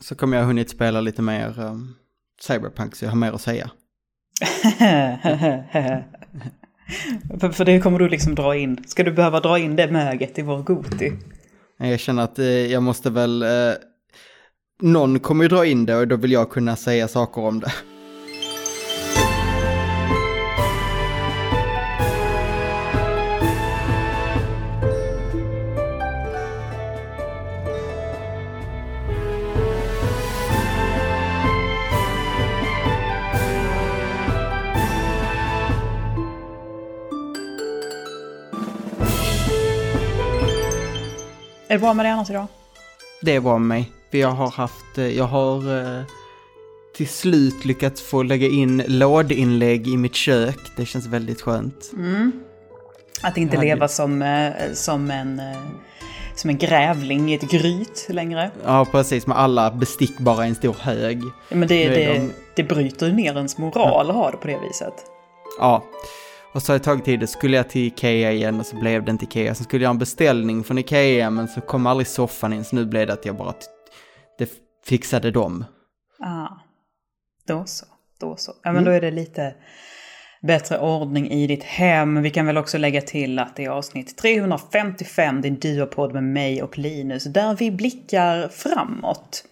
så kommer jag hunnit spela lite mer um, Cyberpunk så jag har mer att säga. för, för det kommer du liksom dra in. Ska du behöva dra in det möget i vår Goti? Jag känner att eh, jag måste väl... Eh, någon kommer ju dra in det och då vill jag kunna säga saker om det. Det bra med dig annars idag? Det är bra med mig. För jag har haft, eh, jag har eh, till slut lyckats få lägga in lådinlägg i mitt kök. Det känns väldigt skönt. Mm. Att inte hade- leva som, eh, som, en, som en grävling i ett gryt längre. Ja, precis. Med alla bestick bara i en stor hög. Ja, Men det, är det, de- det bryter ju ner ens moral att ha det på det viset. Ja. Och så har det tagit tid, då skulle jag till Ikea igen och så blev det inte Ikea. Sen skulle jag ha en beställning från Ikea men så kom aldrig soffan in så nu blev det att jag bara... Det fixade dem. Ah, då så, då så. Ja men då är det lite bättre ordning i ditt hem. Vi kan väl också lägga till att det är avsnitt 355, din duopodd med mig och Linus, där vi blickar framåt.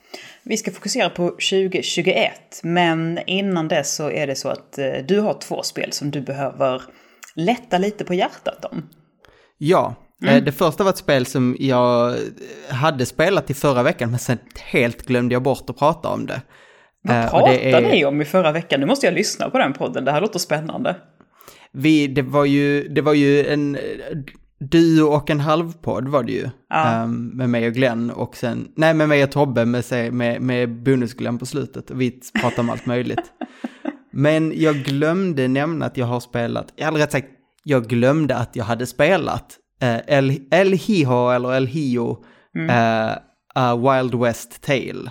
Vi ska fokusera på 2021, men innan dess så är det så att eh, du har två spel som du behöver lätta lite på hjärtat om. Ja, eh, det första var ett spel som jag hade spelat i förra veckan men sen helt glömde jag bort att prata om det. Vad Eh, pratade är- ni om i förra veckan? Nu måste jag lyssna på den podden, det här låter spännande. Vi, det var ju, det var ju en duo och en halvpodd var det ju. Ja. Ehm, med mig och Glenn och sen, nej med mig och Tobbe med, sig- med, med bonus-Glenn på slutet. Och vi pratade om allt möjligt. Men jag glömde nämna att jag har spelat, eller rätt sagt, jag glömde att jag hade spelat eh, El, El Hijo eller El Hio, eh, A Wild West Tale.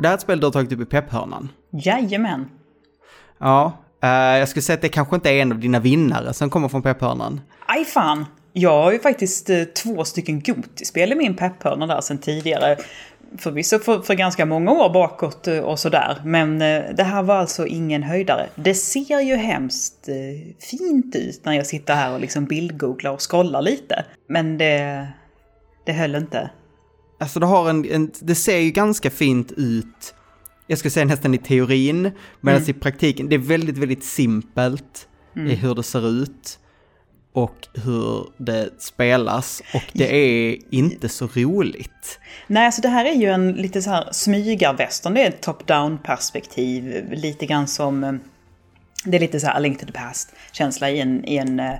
Det här är ett spel du har tagit upp i pepphörnan. Jajamän. Ja, eh, jag skulle säga att det kanske inte är en av dina vinnare som kommer från pepphörnan. Aj fan! Jag har ju faktiskt eh, två stycken Gotispel i min pepphörna där sedan tidigare. Förvisso för, för ganska många år bakåt eh, och sådär. Men det här var alltså ingen höjdare. Det ser ju hemskt fint ut när jag sitter här och liksom bildgooglar och scrollar lite. Men det, det höll inte. Alltså det har en, en, det ser ju ganska fint ut, jag skulle säga nästan i teorin, medan i praktiken, det är väldigt, väldigt simpelt i hur det ser ut och hur det spelas och det är inte så roligt. Nej, alltså det här är ju en lite så här smygarvästern. Det är ett top-down perspektiv. Lite grann som... eh, Det är lite så här A Link to the Past-känsla i en, i en eh,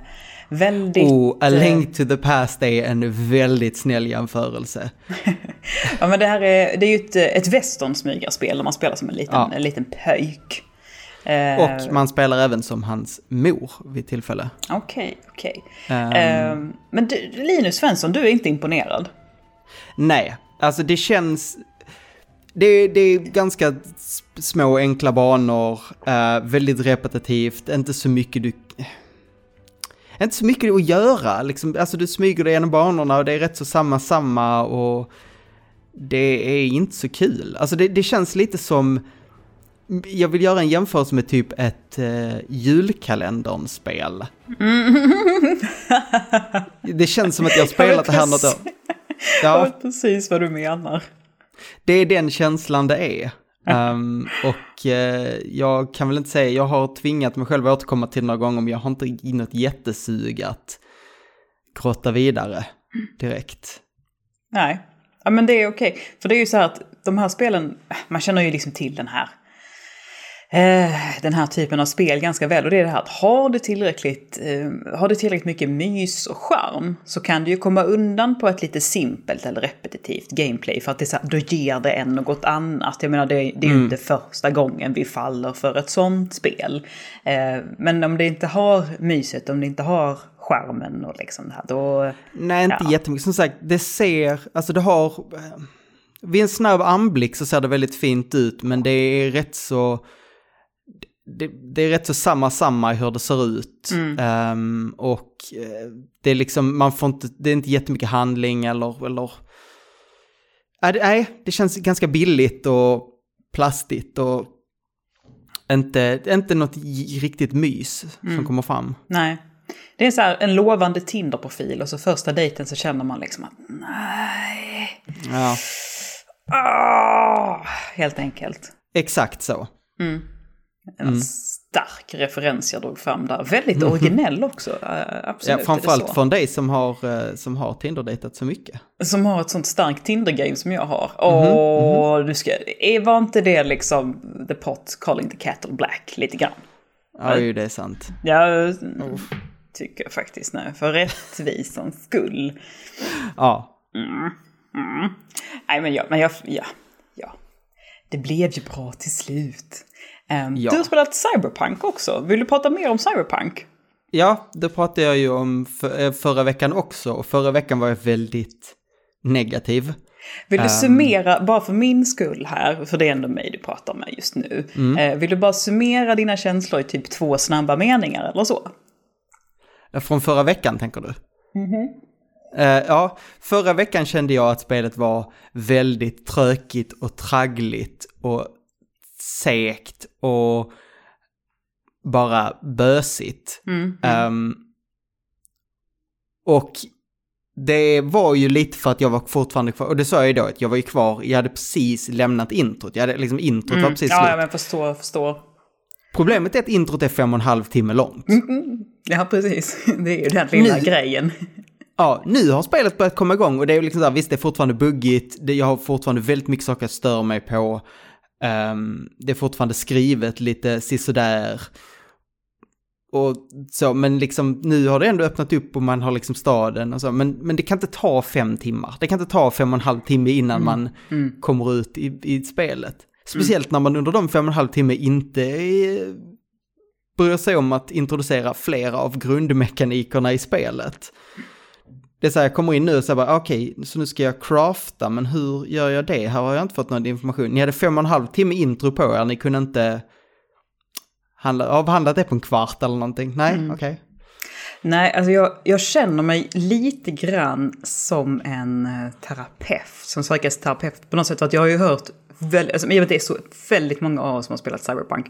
väldigt... Och A eh, Link to the Past är en väldigt snäll jämförelse. Ja, men det här är, det är ju ett, ett western-smygarspel där man spelar som en liten, Ja. en liten pöjk. Eh, Och man spelar även som hans mor vid tillfälle. Okej, okej. Ehm, Eh, men du, Linus Svensson, du är inte imponerad? Nej, alltså det känns... Det, det är ganska små enkla banor, eh, väldigt repetitivt, inte så mycket du... Inte så mycket att göra, liksom, alltså du smyger dig genom banorna och det är rätt så samma samma och det är inte så kul. Alltså det, det känns lite som... Jag vill göra en jämförelse med typ ett uh, julkalendern-spel. Det känns som att jag har spelat det här något år. Jag Ja, vet precis vad du menar. det är den känslan det är. Um, och eh, jag kan väl inte säga, jag har tvingat mig själv att återkomma till några gånger, men jag har inte något jättesug att grotta vidare direkt. Nej, ja, men det är okej. För det är ju så här att de här spelen, man känner ju liksom till den här den här typen av spel ganska väl. Och det är det här att har du tillräckligt, eh, har du tillräckligt mycket mys och charm så kan du ju komma undan på ett lite simpelt eller repetitivt gameplay. För att det är så här, då ger det en något annat. Jag menar det, det är ju inte första gången vi faller för ett sånt spel. Eh, men om det inte har myset, om det inte har charmen och liksom det här, då... Nej, inte Ja. jättemycket. Som sagt, det ser, alltså det har... eh, vid en snabb anblick så ser det väldigt fint ut, men det är rätt så... Det, det är rätt så samma samma hur det ser ut. Um, och uh, det är liksom, man får inte, det är inte jättemycket handling eller... eller nej, det, känns ganska billigt och plastigt och inte, inte något riktigt mys som kommer fram. Nej. Det är så här en lovande Tinder-profil och så första dejten så känner man liksom att nej. Ja, Ah, helt enkelt. exakt så. En stark referens jag drog fram där. Väldigt originell också. eh, Ja, Absolut. är framförallt från dig som har, eh, som har Tinder-dejtat så mycket. Som har ett sånt starkt Tinder-game som jag har. Mhm, Åh, du ska... är- Var inte det liksom the pot calling the cattle black lite grann? Ja, ju det är sant. Jag tycker jag faktiskt nu. För rättvisans skull. Ja, Nej men ja, men jag, ja, ja. Det blev ju bra till slut. Ehm, Ja. Du har spelat Cyberpunk också. Vill du prata mer om Cyberpunk? ja det pratade jag ju om för, eh, förra veckan också. Och förra veckan var jag väldigt negativ. Vill du Ehm. summera, bara för min skull här, för det är ändå mig du pratar med just nu. Mm. Eh, vill du bara summera dina känslor i typ två snabba meningar eller så? Eh, Från förra veckan tänker du? Eh, ja, förra veckan kände jag att spelet var väldigt trökigt och traggligt och segt och bara bösigt. Ehm, och det var ju lite för att jag var fortfarande kvar, och det sa jag ju då, att jag var ju kvar, jag hade precis lämnat introt, jag hade liksom introt var precis Mm. Ja, slut. ja, men förstår, förstår. Problemet är att introt är fem och en halv timme långt. Ja, precis. Det är ju den lilla Nu- grejen. Ja, nu har spelet börjat komma igång och det är ju liksom där, visst det är fortfarande buggigt, det, jag har fortfarande väldigt mycket saker jag stör mig på. Ehm, det är fortfarande skrivet lite sisådär. Och så, men liksom nu har det ändå öppnat upp och man har liksom staden och så, men, men det kan inte ta fem timmar. Det kan inte ta fem och en halv timme innan man kommer ut i, i spelet. Speciellt när man under de fem och en halv timme inte eh, bryr sig om att introducera flera av grundmekanikerna i spelet. Det är så här, jag kommer in nu och säger bara, okej, så nu ska jag crafta, men hur gör jag det? Här har jag inte fått någon information. Ni hade fem och en halv timme intro på er, ni kunde inte handla, avhandla det på en kvart eller någonting. Nej, okej. Nej, alltså jag, jag känner mig lite grann som en eh, terapeut, som Sveriges terapeut på något sätt. För att jag har ju hört, väldigt, alltså, det är så väldigt många av oss som har spelat Cyberpunk.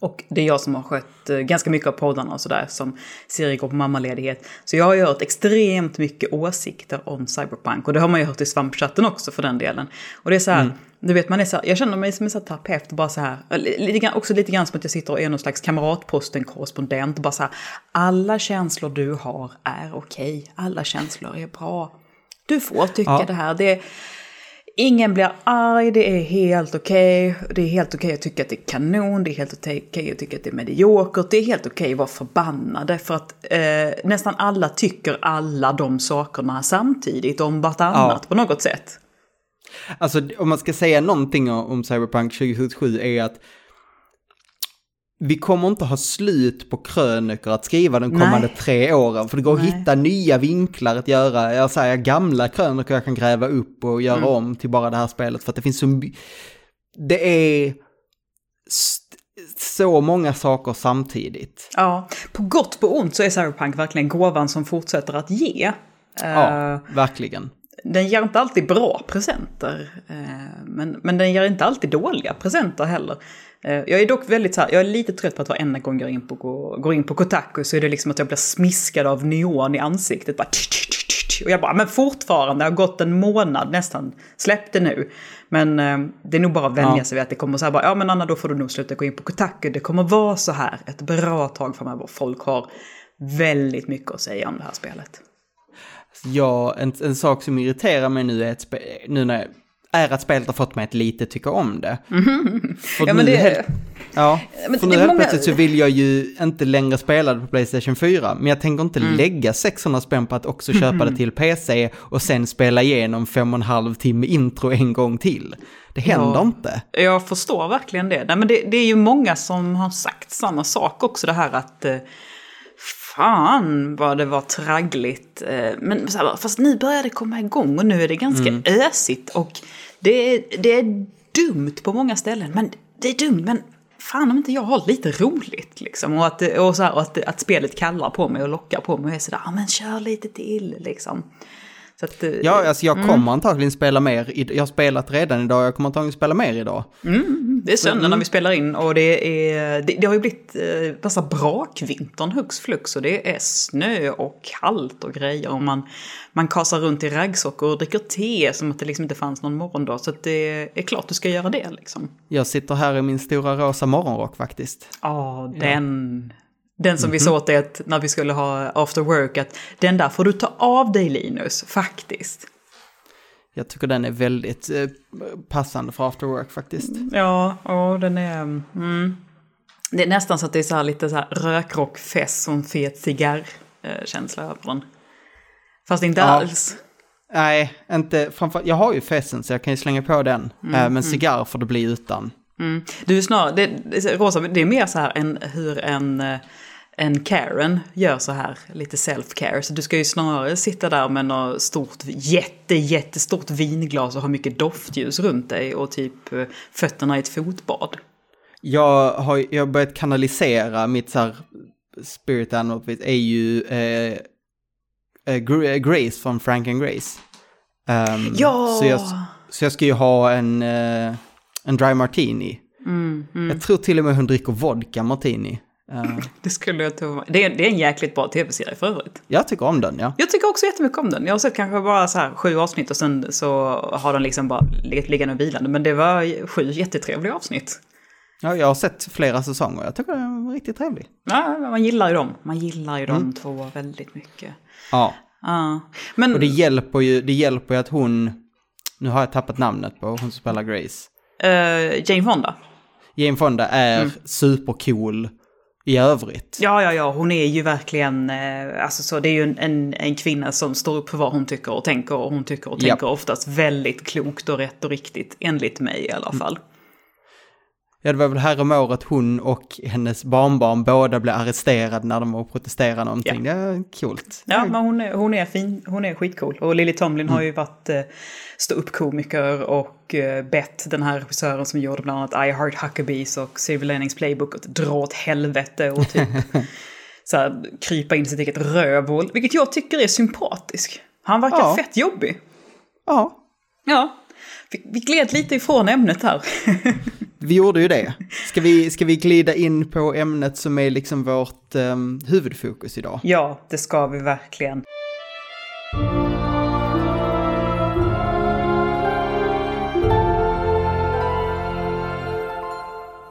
Och det är jag som har skött eh, ganska mycket av poddarna och sådär, som Siri går på mammaledighet. Så jag har ju hört extremt mycket åsikter om Cyberpunk. Och det har man ju hört i svampchatten också för den delen. Och det är så här, du vet, man är så här, jag känner mig som en sån terapeut, bara så här, li- lite också lite grann som att jag sitter och är någon slags kamratposten-korrespondent. Bara så här, alla känslor du har är okej, alla känslor är bra. Du får tycka Ja. det här. Det, Ingen blir arg, det är helt okej. Det är helt okej att tycka att det är kanon, det är helt okej att tycka att det är mediokert. Det är helt okej att vara förbannade för att eh, nästan alla tycker alla de sakerna samtidigt om vartannat Ja. på något sätt. Alltså om man ska säga någonting om Cyberpunk 2077 är att vi kommer inte ha slut på krönikor att skriva de kommande Nej. tre åren. För det går Nej. att hitta nya vinklar att göra. Jag säger gamla krönikor jag kan gräva upp och göra om till bara det här spelet. För att det finns så Det är så många saker samtidigt. Ja, på gott på ont så är Cyberpunk verkligen gåvan som fortsätter att ge. Ja, verkligen. Den ger inte alltid bra presenter, eh, men, men den ger inte alltid dåliga presenter heller. Eh, jag är dock väldigt så här, jag är lite trött på att varenda gång jag går in på, går in på Kotaku så är det liksom att jag blir smiskad av neon i ansiktet. Bara, och jag bara, men fortfarande, det har gått en månad nästan, släpp det nu. Men eh, det är nog bara att vänja Ja. sig vid att det kommer så här, bara, ja men Anna då får du nog sluta gå in på Kotaku, det kommer vara så här ett bra tag framöver. Folk har väldigt mycket att säga om det här spelet. Ja, en, en sak som irriterar mig nu är, att spe, nu när, är att spelet har fått mig att lite tycka om det. För. Ja, men nu det- helt, ja, Men för nu helt många- plötsligt så vill jag ju inte längre spela det på Playstation 4. Men jag tänker inte Mm. lägga 600 spänn på att också köpa det till PC och sen spela igenom fem och en halv timme intro en gång till. Det händer Ja. inte. Jag förstår verkligen det. Nej, men det, det är ju många som har sagt samma sak också, det här att eh, fan vad det var traggligt. Eh, Men så här, fast nu börjar det komma igång och nu är det ganska Mm. ösigt. Och det är, det är dumt på många ställen. Men det är dumt, men fan om inte jag har lite roligt liksom. Och att, och så här, och att, att spelet kallar på mig och lockar på mig och är sådär, ja men kör lite till liksom. Att, Ja, alltså jag kommer antagligen spela mer. Jag har spelat redan idag, jag kommer antagligen spela mer idag. Det är söndag Mm. när vi spelar in och det, är, det, det har ju blivit eh, massa brakvintern hux flux och det är snö och kallt och grejer och man, man kasar runt i raggsockor och dricker te som att det liksom inte fanns någon morgondag. Så det är klart du ska göra det liksom. Jag sitter här i min stora rosa morgonrock faktiskt. Ja, den. Den som vi Mhm. sa åt dig att när vi skulle ha after work att den där får du ta av dig Linus, faktiskt. Jag tycker den är väldigt eh, passande för after work faktiskt. Ja, och den är... Mm. Det är nästan så att det är så här lite så här rökrockfest och en fet cigarrkänsla över den. Fast inte Ja. alls. Nej, inte framför, Jag har ju festen så jag kan ju slänga på den. Eh, men cigarr får det bli utan. Mm. Du är snarare, det, Rosa, det är mer så här än hur en, eh, en Karen gör så här, lite self-care. Så du ska ju snarare sitta där med något stort, jätte, jättestort vinglas och ha mycket doftljus runt dig och typ eh, fötterna i ett fotbad. Jag har jag har börjat kanalisera mitt så här spirit animal är ju eh, eh, Gra- Grace från Frank and Grace. Ehm, Ja! Så jag, så jag ska ju ha en, eh, en dry martini. Mm, Jag tror till och med hon dricker vodka martini. Eh, Det skulle jag tro. Det är, det är en jäkligt bra tv-serie för övrigt. jag tycker om den, ja. Jag tycker också jättemycket om den. Jag har sett kanske bara så här sju avsnitt och sen så har den liksom bara legat liggande och vilande. Men det var sju jättetrevliga avsnitt. ja. Jag har sett flera säsonger, jag tycker den var riktigt trevlig. Ja, man gillar ju dem. Man gillar ju de två väldigt mycket. Ja, Ja. Men och det hjälper ju, det hjälper ju att hon, nu har jag tappat namnet på hon som spelar Grace. Eh, Jane Fonda. Jane Fonda är supercool i övrigt. Ja, ja, ja, hon är ju verkligen, eh, alltså så det är ju en, en, en kvinna som står upp för vad hon tycker och tänker och hon tycker och tänker oftast väldigt klokt och rätt och riktigt, enligt mig i alla fall. Ja, det var väl här om året hon och hennes barnbarn båda blev arresterade när de var och protesterade någonting. Det är coolt. Ja, men hon är, hon är fin, hon är skitcool. Och Lily Tomlin har ju varit eh, stå-upp-komiker och eh, bett den här regissören som gjorde bland annat I Heart Huckabees och Silver Linings Playbook att dra åt helvete och typ så här, krypa in sitt eget rövhål. Vilket jag tycker är sympatisk. Han verkar Ja. fett jobbig. Ja, Ja, vi, gled lite ifrån ämnet här. vi gjorde ju det. Ska vi, ska vi glida in på ämnet som är liksom vårt um, huvudfokus idag? ja, det ska vi verkligen.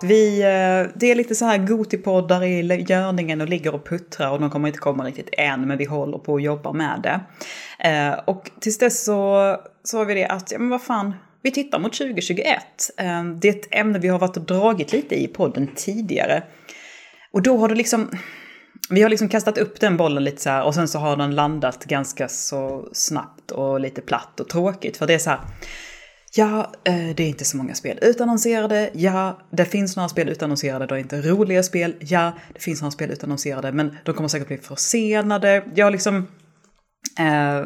Vi, eh, det är lite så här gotipoddar i görningen och ligger och puttrar och de kommer inte komma riktigt än men vi håller på att jobba med det. Eh, och tills dess så sa vi det att, ja men vad fan, vi tittar mot 2021. Ehm, det är ett ämne vi har varit och dragit lite i podden tidigare. Och då har det liksom, vi har liksom kastat upp den bollen lite så här och sen så har den landat ganska så snabbt och lite platt och tråkigt. För det är så här, ja, eh, det är inte så många spel utannonserade. Ja, det finns några spel utannonserade, det är inte roliga spel. Ja, det finns några spel utannonserade, men de kommer säkert bli försenade. Jag har liksom... Eh,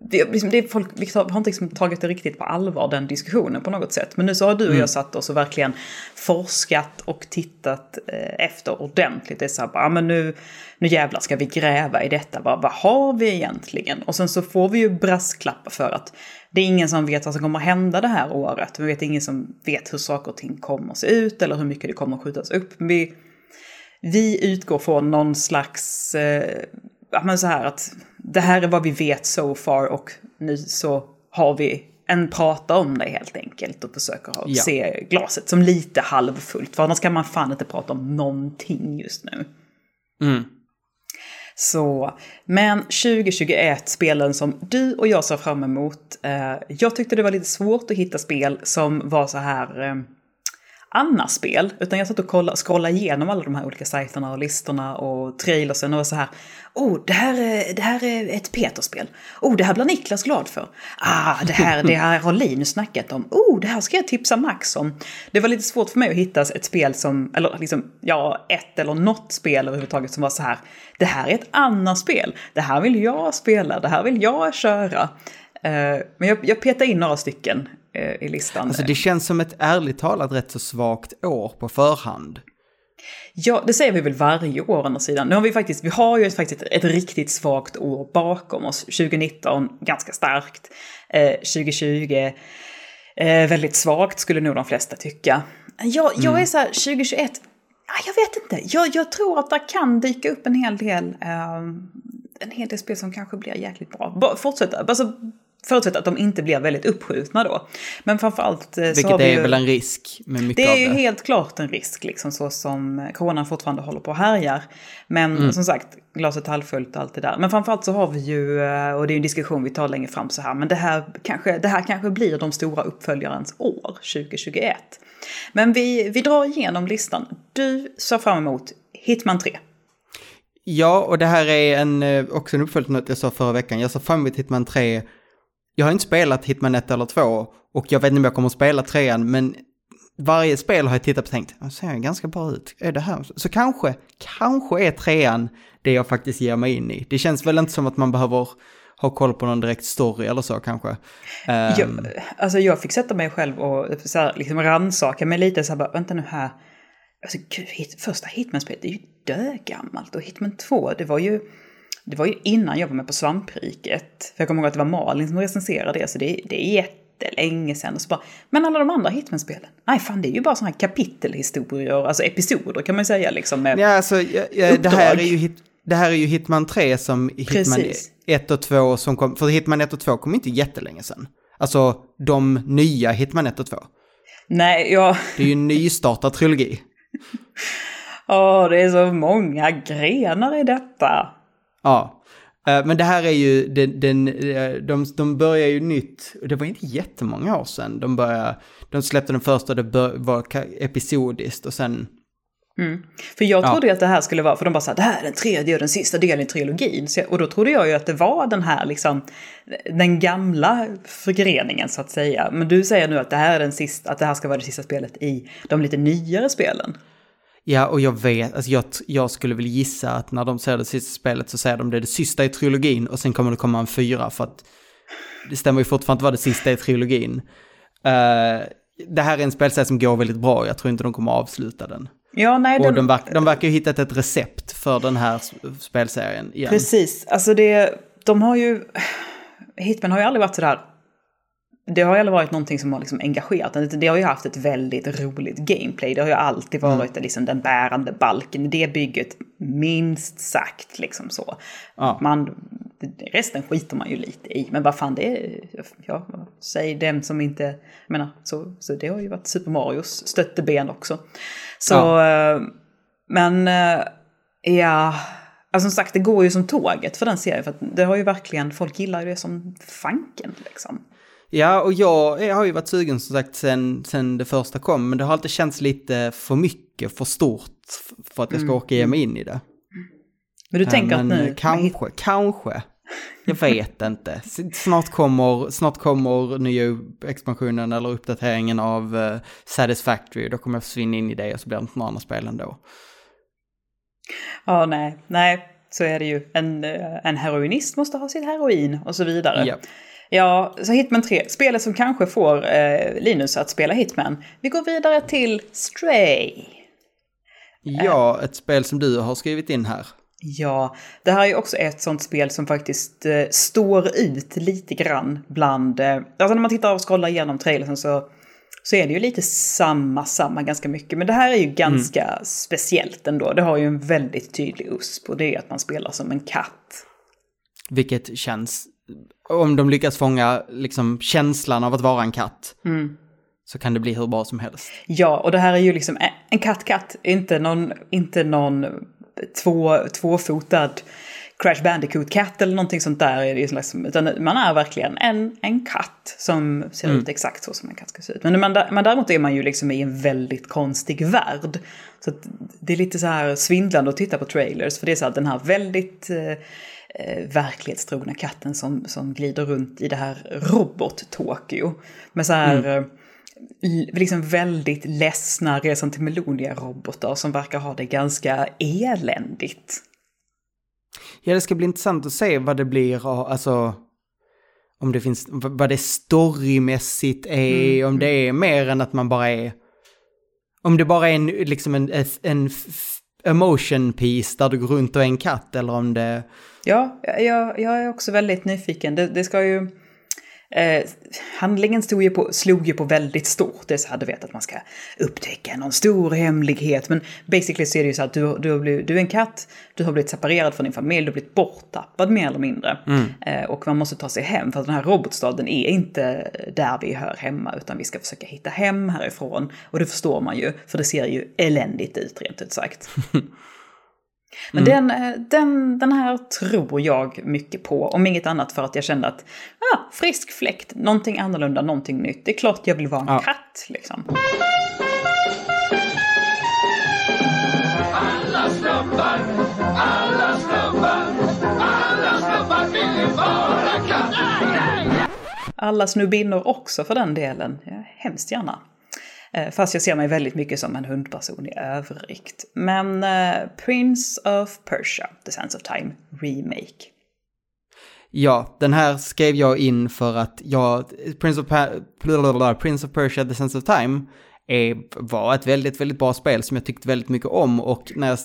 det, liksom, det folk vi har inte liksom tagit det riktigt på allvar, den diskussionen på något sätt. Men nu så har du och jag satt oss och verkligen forskat och tittat eh, efter ordentligt. Det är så här, bara, men nu, nu jävlar ska vi gräva i detta. Vad, vad har vi egentligen? Och sen så får vi ju brasklappar för att det är ingen som vet vad som kommer hända det här året. Vi vet ingen som vet hur saker och ting kommer att se ut eller hur mycket det kommer att skjutas upp. Vi, vi utgår från någon slags, eh, ja men så här att det här är vad vi vet so far och nu så har vi en prata om det helt enkelt och försöker ha, Ja. se glaset som lite halvfullt. För annars kan man fan inte prata om någonting just nu. Mm. Så, men 2021, spelen som du och jag ser fram emot. Eh, jag tyckte det var lite svårt att hitta spel som var så här... Eh, Anna-spel, utan jag satt och kollade, scrollade igenom alla de här olika sajterna och listorna och trailersen och var så här. Oh, det här, är, det här är ett Peter-spel. Oh, det här blir Niklas glad för. Ah, det här, det här har Linus snackat om. Oh, det här ska jag tipsa Max om. Det var lite svårt för mig att hitta ett spel som, eller liksom, ja, ett eller något spel överhuvudtaget som var så här. Det här är ett annat spel. Det här vill jag spela. Det här vill jag köra. Eh, men jag, jag petade in några stycken i listan. Alltså det känns som ett ärligt talat rätt så svagt år på förhand. Ja, det säger vi väl varje år å andra sidan. Nu har vi faktiskt, vi har ju ett, faktiskt ett riktigt svagt år bakom oss. 2019 ganska starkt. Eh, 2020 eh, väldigt svagt skulle nog de flesta tycka. Jag, jag mm. är så här, 2021, jag vet inte. Jag, jag tror att det kan dyka upp en hel del, eh, en hel del spel som kanske blir jäkligt bra. Fortsätt, alltså Förutsatt att de inte blir väldigt uppskjutna då. Men framförallt eh, så Vilket har är ju, väl en risk med mycket Det är ju helt klart en risk, liksom så som coronan fortfarande håller på och härjar. Men mm. som sagt, glaset halvfullt och allt det där. Men framförallt så har vi ju, eh, och det är en diskussion vi tar längre fram så här, men det här kanske, det här kanske blir de stora uppföljarens år, 2021. Men vi, vi drar igenom listan. Du ser fram emot Hitman 3. Ja, och det här är en, eh, också en uppföljning till något jag sa förra veckan. Jag ser fram emot Hitman 3 jag har inte spelat Hitman 1 eller 2 och jag vet inte om jag kommer att spela 3 men varje spel har jag tittat på och tänkt, det ser ganska bra ut, är det här? Så kanske, kanske är 3 det jag faktiskt ger mig in i. Det känns väl inte som att man behöver ha koll på någon direkt story eller så kanske. Jag, um, alltså jag fick sätta mig själv och så här, liksom rannsaka mig lite så här bara, vänta nu här. Alltså gud, hit, första Hitman-spelet är ju dögammalt och Hitman 2, det var ju det var ju innan jag var med på Svampriket. För jag kommer ihåg att det var Malin som recenserade det, så det, det är jättelänge sedan. Och så bara, men alla de andra Hitman-spelen? Nej, fan det är ju bara sådana här kapitelhistorier, alltså episoder kan man ju säga liksom. Med ja, alltså, ja, ja, det, här är ju hit, det här är ju Hitman 3 som Hitman Precis. 1 och 2 som kom, för Hitman 1 och 2 kom inte jättelänge sedan. Alltså de nya Hitman 1 och 2. Nej, ja. Det är ju en nystartad trilogi. Åh, oh, det är så många grenar i detta. Ja. Eh, men det här är ju, den, den, eh, de, de börjar ju nytt, det var inte jättemånga år sedan de började, de släppte den första, det bör, var episodiskt och sen... Mm. För jag trodde ju att det här skulle vara, för de bara sa det här är den tredje och den sista delen i trilogin. Så, och då trodde jag ju att det var den här liksom, den gamla förgreningen så att säga. Men du säger nu att det här är den sista, att det här ska vara det sista spelet i de lite nyare spelen. Ja, och jag vet, alltså jag, jag skulle väl gissa att när de ser det sista spelet så säger de det är det sista i trilogin och sen kommer det komma en fyra för att det stämmer ju fortfarande vara det sista i trilogin. Uh, det här är en spelserie som går väldigt bra, jag tror inte de kommer avsluta den. Ja, nej, och den... de, verk, de verkar ju hittat ett recept för den här spelserien igen. Precis, alltså det, de har ju, Hitman har ju aldrig varit sådär det har ju aldrig varit någonting som har liksom engagerat Det har ju haft ett väldigt roligt gameplay. Det har ju alltid varit mm. liksom den bärande balken i det bygget, minst sagt. Liksom så. Ja. Man, resten skiter man ju lite i. Men vad fan, det är... Ja, säg den som inte... Jag menar, så, så det har ju varit Super Marios stötteben också. Så... Ja. Eh, men... Eh, ja... Alltså som sagt, det går ju som tåget för den serien. För att det har ju verkligen... Folk gillar ju det som fanken liksom. Ja, och jag, jag har ju varit sugen som sagt sen, sen det första kom, men det har alltid känts lite för mycket, för stort för att jag ska mm. orka ge mig in i det. Men du tänker men att nu... Kanske, men... kanske. Jag vet inte. Snart kommer, snart kommer nya expansionen eller uppdateringen av uh, Satisfactory. Då kommer jag försvinna in i det och så blir det något annat spel ändå. Ja, nej, nej, så är det ju. En, eh, en heroinist måste ha sitt heroin och så vidare. Yep. Ja, så Hitman 3. Spelet som kanske får eh, Linus att spela Hitman. Vi går vidare till Stray. Ja, ett spel som du har skrivit in här. Ja, det här är också ett sånt spel som faktiskt eh, står ut lite grann bland... Eh, alltså när man tittar och scrollar igenom trailern så, så är det ju lite samma, samma ganska mycket. Men det här är ju ganska mm. speciellt ändå. Det har ju en väldigt tydlig USP och det är att man spelar som en katt. Vilket känns om de lyckas fånga liksom känslan av att vara en katt. Mm. Så kan det bli hur bra som helst. Ja, och det här är ju liksom en katt-katt, inte någon, inte någon två, tvåfotad Crash Bandicoot Cat eller någonting sånt där. Utan man är verkligen en, en katt som ser mm. ut exakt så som en katt ska se ut. Men, man, men däremot är man ju liksom i en väldigt konstig värld. Så det är lite så här svindlande att titta på trailers, för det är så här den här väldigt eh, verklighetstrogna katten som, som glider runt i det här robot-Tokyo. Med så här mm. Eh, liksom väldigt ledsna Resan till Melodia-robotar som verkar ha det ganska eländigt. Ja, det ska bli intressant att se vad det blir, alltså om det finns, vad det storymässigt är, mm. om det är mer än att man bara är, om det bara är en, liksom en, en emotion piece där du går runt och är en katt eller om det... Ja, jag, jag är också väldigt nyfiken. Det, det ska ju... Eh, handlingen stod ju på, slog ju på väldigt stort. Det är så här, du vet att man ska upptäcka någon stor hemlighet. Men basically så är det ju så att du, du, blivit, du är en katt, du har blivit separerad från din familj, du har blivit borttappad mer eller mindre. Mm. Eh, och man måste ta sig hem för att den här robotstaden är inte där vi hör hemma utan vi ska försöka hitta hem härifrån. Och det förstår man ju, för det ser ju eländigt ut rent ut sagt. Men mm. den, eh, den, den här tror jag mycket på, om inget annat för att jag kände att ah, frisk fläkt, någonting annorlunda, någonting nytt. Det är klart jag vill vara en ja. katt liksom. Alla snubbar, alla snubbar, alla snubbar vill vara katt. Alla snubbinnor också för den delen, hemskt gärna. Eh, fast jag ser mig väldigt mycket som en hundperson i övrigt. Men uh, Prince of Persia, The Sense of Time Remake. Ja, den här skrev jag in för att jag, Prince of, pa Prince of Persia, The Sense of Time, är, var ett väldigt, väldigt bra spel som jag tyckte väldigt mycket om och när jag,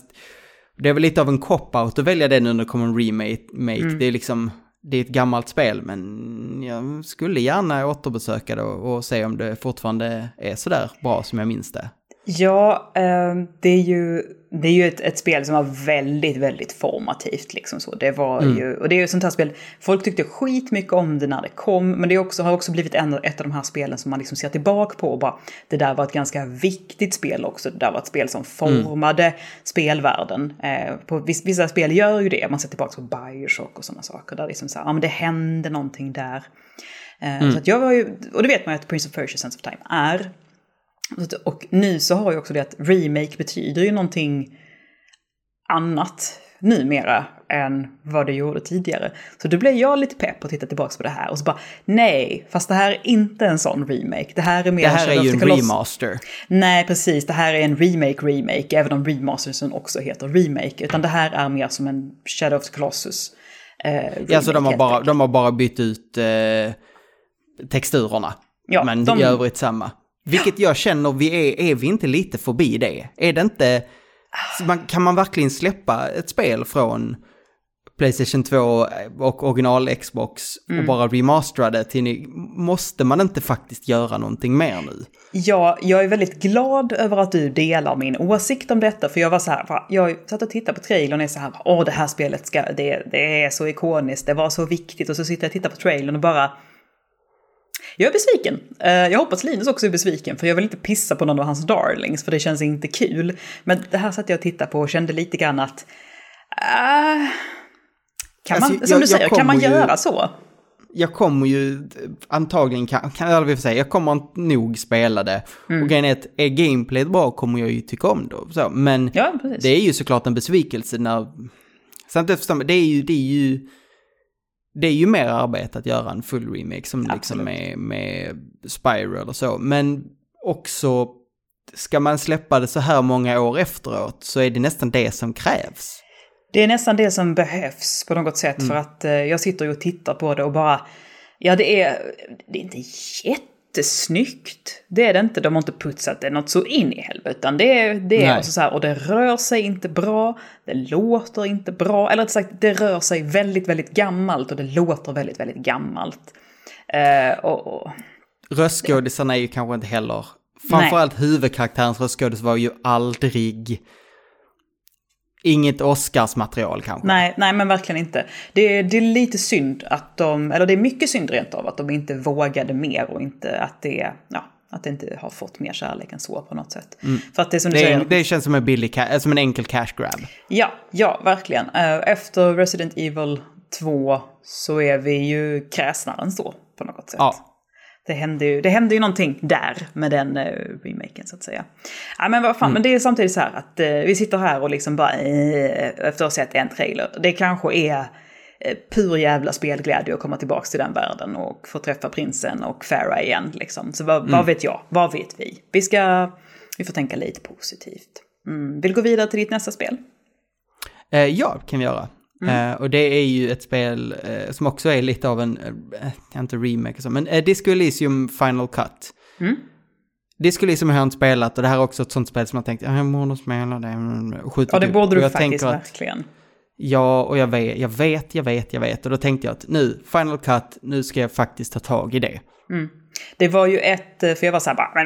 det är väl lite av en cop-out att välja det nu när det kommer en remake. Mm. Det är liksom, det är ett gammalt spel, men jag skulle gärna återbesöka det och, och se om det fortfarande är sådär bra som jag minns det. Ja, eh, det är ju, det är ju ett, ett, spel som var väldigt, väldigt formativt. Liksom så. Det var mm. ju, och det är ju ett sånt här spel, folk tyckte skitmycket om det när det kom, men det också, har också blivit en, ett av de här spelen som man liksom ser tillbaka på och bara, det där var ett ganska viktigt spel också, det där var ett spel som formade mm. spelvärlden. Eh, på vissa, vissa spel gör ju det, man ser tillbaka på Bioshock och sådana saker, där liksom så här, ja men det hände någonting där. Eh, mm. Så att jag var ju, och det vet man ju att Prince of Persia Sense of Time är och nu så har ju också det att remake betyder ju någonting annat numera än vad det gjorde tidigare. Så då blev jag lite pepp och titta tillbaka på det här och så bara nej, fast det här är inte en sån remake. Det här är mer... Det här är ju en remaster. Nej, precis. Det här är en remake-remake, även om remastersen också heter remake. Utan det här är mer som en Shadow of the Colossus. Eh, ja, så de har, bara, de har bara bytt ut eh, texturerna. Ja, men de... i övrigt samma. Vilket jag känner, vi är, är vi inte lite förbi det? Är det inte, kan man verkligen släppa ett spel från Playstation 2 och original Xbox mm. och bara remastera det till ni, måste man inte faktiskt göra någonting mer nu? Ja, jag är väldigt glad över att du delar min åsikt om detta, för jag var så här, jag satt och tittade på trailern och är så här, åh det här spelet ska, det, det är så ikoniskt, det var så viktigt, och så sitter jag och tittar på trailern och bara, jag är besviken. Eh, jag hoppas Linus också är besviken, för jag vill inte pissa på någon av hans darlings, för det känns inte kul. Men det här satt jag och tittade på och kände lite grann att... Uh, kan man, alltså, som jag, du säger, kan man göra ju, så? Jag kommer ju antagligen, kan, kan jag säga, jag kommer nog spela det. Mm. Och grejen är att är gameplayet bra kommer jag ju tycka om det. Så, men ja, det är ju såklart en besvikelse när... Samtidigt, det är ju, det är ju det är ju mer arbete att göra en full remake som liksom med, med Spiral och så. Men också, ska man släppa det så här många år efteråt så är det nästan det som krävs. Det är nästan det som behövs på något sätt mm. för att eh, jag sitter och tittar på det och bara, ja det är, det är inte jätte jättesnyggt. Det är det inte, de har inte putsat det något så in i helvete. Utan det är, det är så här, och det rör sig inte bra, det låter inte bra. Eller rättare sagt, det rör sig väldigt, väldigt gammalt och det låter väldigt, väldigt gammalt. Uh, och, och, Röstskådisarna är ju kanske inte heller... Framförallt huvudkaraktärens röstskådis var ju aldrig Inget Oscarsmaterial kanske? Nej, nej men verkligen inte. Det är, det är lite synd att de, eller det är mycket synd rent av att de inte vågade mer och inte att det, ja, Att det inte har fått mer kärlek än så på något sätt. För att det är som du Det, säger... är, det känns som en, billig, som en enkel cash grab. Ja, ja, verkligen. Eh, Efter Resident Evil 2 så är vi ju kräsnare än så på något sätt. Ja. Det hände, ju, det hände ju någonting där med den uh, remaken så att säga. Ja men vad fan, men det är samtidigt så här att eh, vi sitter här och liksom bara eh, efter att ha sett en trailer. Det kanske är eh, pur jävla spelglädje att komma tillbaka till den världen och få träffa prinsen och Farah igen liksom. Så vad, vad vet jag? Vad vet vi? Vi ska, vi får tänka lite positivt. Mm. Vill du gå vidare till ditt nästa spel? Eh, ja, kan vi göra. Eh, och det är ju ett spel eh, som också är lite av en, eh, inte remake så, men eh, Disco Elysium Final Cut. Mm. Disco Elysium har jag inte spelat och det här är också ett sånt spel som jag tänkt, ja, jag borde spela det. mm, Och skjutit Ja, det upp. borde du jag faktiskt att, verkligen. Ja, och jag vet, jag vet, jag vet, jag vet. Och då tänkte jag att nu, Final Cut, nu ska jag faktiskt ta tag i det. Det var ju ett, för jag var så här bara, men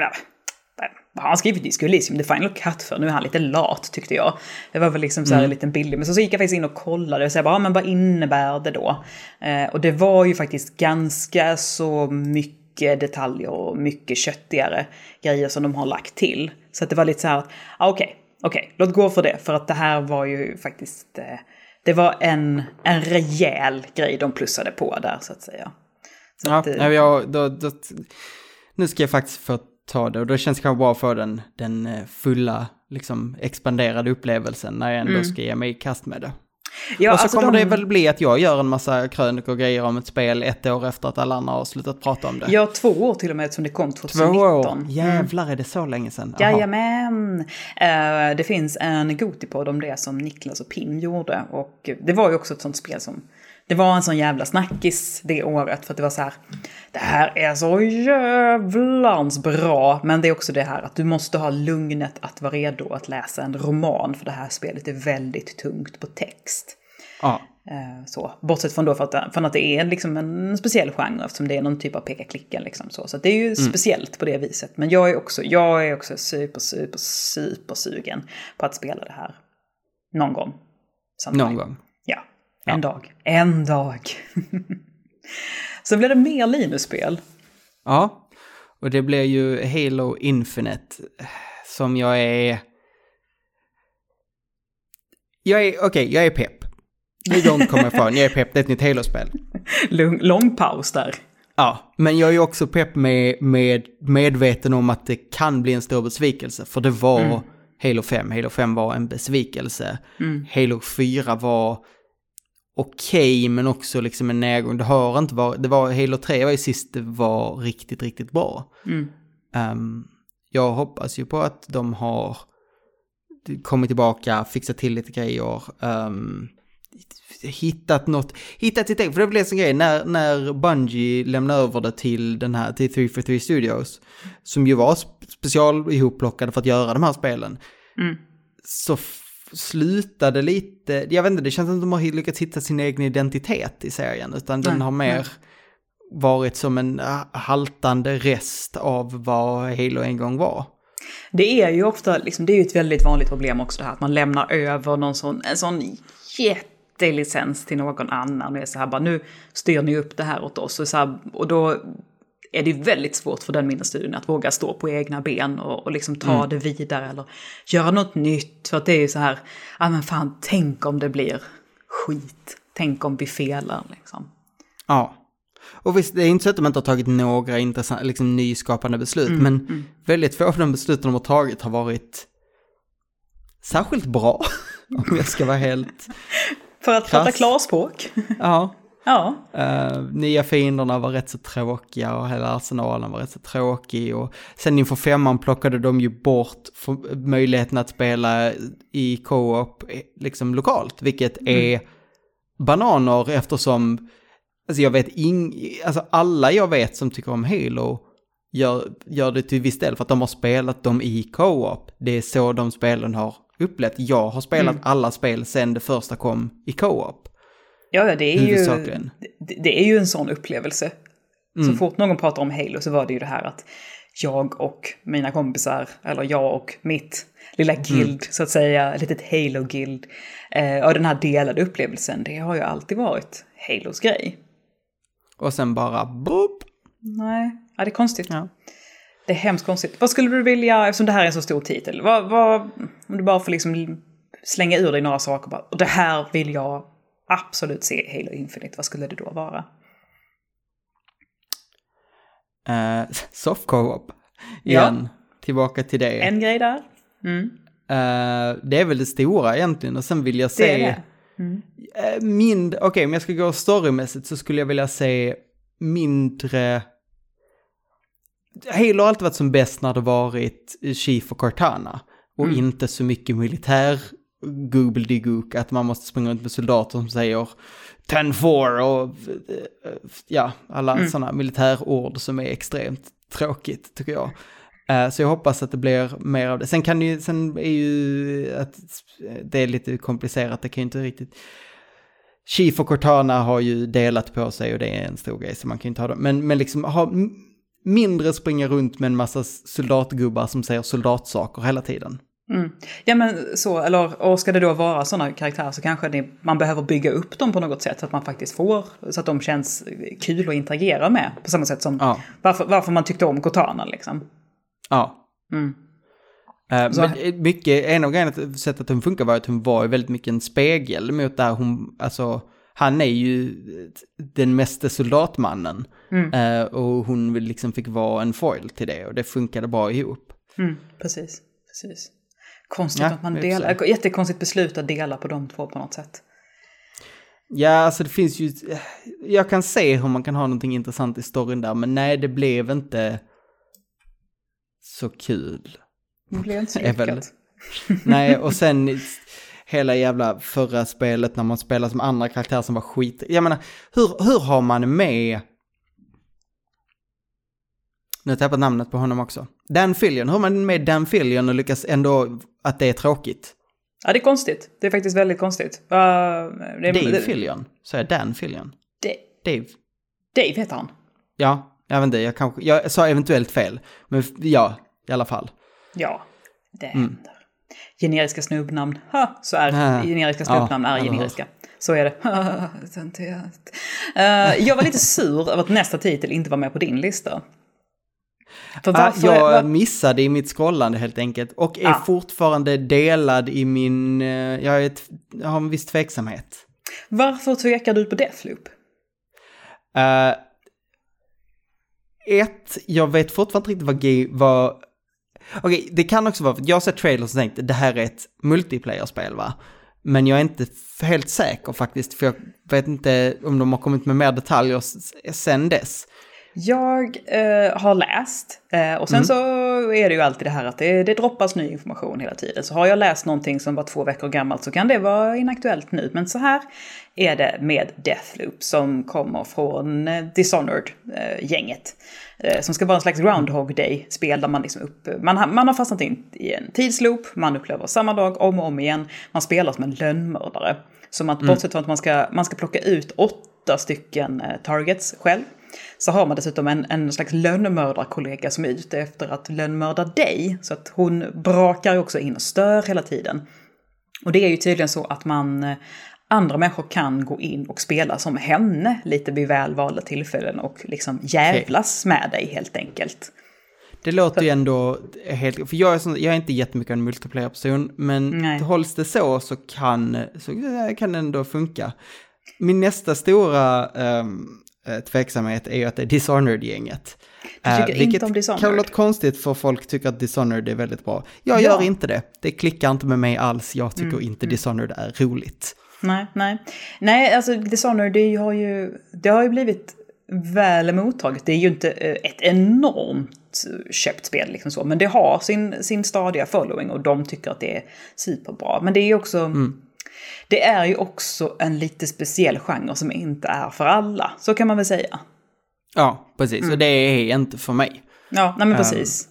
vad har han skrivit Disco Elysium, The Final Cut för? Nu är han lite lat tyckte jag. Det var väl liksom så här en liten billig, men så, så gick jag faktiskt in och kollade och så jag bara, ja, men vad innebär det då? Eh, och det var ju faktiskt ganska så mycket detaljer och mycket köttigare grejer som de har lagt till. Så att det var lite så här, att, ah, okej, okej, låt gå för det, för att det här var ju faktiskt, eh, det var en, en rejäl grej de plussade på där så att säga. Så Ja, att, eh, jag, då, då, nu ska jag faktiskt få ta det och då känns det kanske bra få den, den eh, fulla, liksom expanderade upplevelsen när jag ändå ska ge mig i kast med det. ja, och så alltså kommer de- det väl bli att jag gör en massa krönikor och grejer om ett spel ett år efter att alla andra har slutat prata om det. Ja, två år till och med som det kom Två 2019. år, jävlar är det så länge sedan? Jaha. Jajamän! Eh, det finns en Gotipodd om det som Niklas och Pim gjorde. Och det var ju också ett sånt spel som... Det var en sån jävla snackis det året för att det var så här. Det här är så jävlans bra. Men det är också det här att du måste ha lugnet att vara redo att läsa en roman. För det här spelet är väldigt tungt på text. Ja. Eh, Så. Bortsett från, då för att, från att det är liksom en speciell genre eftersom det är någon typ av peka-klicka. Liksom så. så det är ju speciellt på det viset. Men jag är också, jag är också super, super, super sugen på att spela det här. Någon gång. Sometime. Någon gång. Ja, en dag. En dag. Sen blir det mer Linus-spel. Ja, och det blir ju Halo Infinite som jag är... Jag är, okej, jag är pepp. Går inte att komma ifrån, jag är pepp, det är ett nytt Halo-spel. Lång, lång paus där. Ja, men jag är också pepp med, med medveten om att det kan bli en stor besvikelse. För det var Halo 5. Halo 5 var en besvikelse. Halo 4 var okej, men också liksom en nedgång. Det har inte varit, det var, Halo 3 var ju sist det var riktigt, riktigt bra. Ehm, jag hoppas ju på att de har kommit tillbaka, fixat till lite grejer. ehm, hittat något, hittat sitt eget, för det blev en grej när, när Bungie lämnade över det till den här, till 343 Studios, som ju var sp- special ihopplockade för att göra de här spelen, så f- slutade lite, jag vet inte, det känns som att de har lyckats hitta sin egen identitet i serien, utan den Nej, har mer varit som en ah, haltande rest av vad Halo en gång var. Det är ju ofta, liksom, det är ju ett väldigt vanligt problem också det här att man lämnar över någon sån, en sån jättelicens till någon annan. Och är så här bara, nu styr ni upp det här åt oss. Och, så här, och då är det väldigt svårt för den mindre studion att våga stå på egna ben och, och liksom ta det vidare eller göra något nytt. För att det är ju så här, ja men fan, tänk om det blir skit. Tänk om vi felar liksom. Ja. Och visst, det är inte så att de inte har tagit några intressanta, liksom nyskapande beslut, men väldigt få av de besluten de har tagit har varit särskilt bra, om jag ska vara helt... För att prata klarspråk. Ja. Ja. Uh, nya fienderna var rätt så tråkiga och hela arsenalen var rätt så tråkig. Och sen inför femman plockade de ju bort möjligheten att spela i co-op eh, liksom lokalt, vilket är bananer eftersom, alltså jag vet ing, alltså alla jag vet som tycker om Halo gör, gör det till viss del för att de har spelat dem i co-op. Det är så de spelen har upplevt. Jag har spelat alla spel sen det första kom i co-op. Ja, ja, det är ju, det, det är ju en sån upplevelse. Så fort någon pratar om Halo så var det ju det här att jag och mina kompisar, eller jag och mitt lilla guild, så att säga, ett litet Halo-guild, eh, och den här delade upplevelsen, det har ju alltid varit Halos grej. Och sen bara boop. Nej, ja, det är konstigt. Ja. Det är hemskt konstigt. Vad skulle du vilja, eftersom det här är en så stor titel, vad, vad, om du bara får liksom slänga ur dig några saker bara, och det här vill jag absolut se Halo Infinite, vad skulle det då vara? Uh, soft co-op, igen. Ja. Tillbaka till det. En grej där. Mm. Uh, det är väl det stora egentligen och sen vill jag se... Det är det. Mm. Uh, Okej, okay, om jag ska gå storymässigt så skulle jag vilja se mindre... Halo har alltid varit som bäst när det varit Chief och Cortana. Och mm. inte så mycket militär googledygook, att man måste springa runt med soldater som säger 10-4 och ja, alla mm. sådana militärord som är extremt tråkigt tycker jag. Uh, så jag hoppas att det blir mer av det. Sen kan ju, sen är ju att det är lite komplicerat, det kan ju inte riktigt... Chief och Cortana har ju delat på sig och det är en stor grej så man kan ju inte ha det. Men, men liksom ha mindre springa runt med en massa soldatgubbar som säger soldatsaker hela tiden. Mm. Ja men så, eller och ska det då vara sådana karaktärer så kanske det, man behöver bygga upp dem på något sätt så att man faktiskt får, så att de känns kul att interagera med. På samma sätt som ja. varför, varför man tyckte om Cortana liksom. Ja. Mm. Uh, men mycket, en av grejerna, sättet att hon funkar var att hon var väldigt mycket en spegel mot där hon, alltså, han är ju den meste soldatmannen. Mm. Uh, och hon liksom fick vara en foil till det och det funkade bra ihop. Mm, precis, precis. Konstigt ja, att man delar, jättekonstigt beslut att dela på de två på något sätt. Ja, alltså det finns ju, jag kan se hur man kan ha någonting intressant i storyn där, men nej, det blev inte så kul. Det blev inte så lyckat. nej, och sen hela jävla förra spelet när man spelar som andra karaktärer som var skit. Jag menar, hur, hur har man med nu har jag tappat namnet på honom också. Dan Fillion, hur har man med Dan Fillion och lyckas ändå att det är tråkigt? Ja, det är konstigt. Det är faktiskt väldigt konstigt. Uh, det, Dave det, Fillion? Så jag Dan Fillion? De, Dave. Dave heter han. Ja, jag vet inte, jag, kanske, jag sa eventuellt fel. Men ja, i alla fall. Ja, det mm. händer. Generiska snubbnamn, ha, så är äh, generiska snubbnamn ja, är generiska. Så är det. uh, jag var lite sur över att nästa titel inte var med på din lista. Ah, jag missade i mitt scrollande helt enkelt och är ah. fortfarande delad i min, eh, jag, ett, jag har en viss tveksamhet. Varför tvekar du på Deathloop? Uh, ett, jag vet fortfarande inte riktigt vad, vad Okej, okay, det kan också vara för jag har sett trailers och tänkt det här är ett multiplayer-spel va? Men jag är inte helt säker faktiskt, för jag vet inte om de har kommit med mer detaljer sen dess. Jag eh, har läst eh, och sen mm. så är det ju alltid det här att det, det droppas ny information hela tiden. Så har jag läst någonting som var två veckor gammalt så kan det vara inaktuellt nu. Men så här är det med Deathloop som kommer från eh, Dishonored-gänget. Eh, som ska vara en slags Groundhog Day-spel där man liksom upp, man, man har fastnat in i en tidsloop, man upplever samma dag om och om igen, man spelar som en lönnmördare. Som att mm. bortsett från att man ska, man ska plocka ut åtta stycken eh, targets själv så har man dessutom en, en slags lönnmördarkollega som är ute efter att lönnmörda dig. Så att hon brakar också in och stör hela tiden. Och det är ju tydligen så att man, eh, andra människor kan gå in och spela som henne lite vid välvalda tillfällen och liksom jävlas okay. med dig helt enkelt. Det låter ju ändå helt... För jag är, sån, jag är inte jättemycket en multiplayer-person, men Nej. hålls det så så kan, så kan det ändå funka. Min nästa stora um, tveksamhet är ju att det är Dishonored-gänget. Du tycker eh, inte om Dishonored? kan låta konstigt för folk tycker att Dishonored är väldigt bra. Jag ja. gör inte det. Det klickar inte med mig alls. Jag tycker mm, inte mm. Dishonored är roligt. Nej, nej. Nej, alltså Dishonored det har ju, det har ju blivit väl mottaget. Det är ju inte eh, ett enormt köpt spel liksom så, men det har sin, sin stadiga following och de tycker att det är superbra. Men det är ju också, mm. Det är ju också en lite speciell genre som inte är för alla, så kan man väl säga. Ja, precis. Mm. Och det är inte för mig. Ja, nej men precis.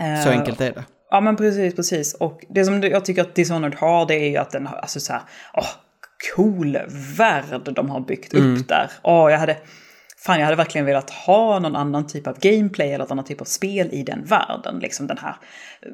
Um, så enkelt är det. Ja, men precis, precis. Och det som jag tycker att Dishonored har, det är ju att den har, alltså så här, åh, cool värld de har byggt mm. upp där. Åh, jag hade fan jag hade verkligen velat ha någon annan typ av gameplay eller någon annan typ av spel i den världen. Liksom den här eh,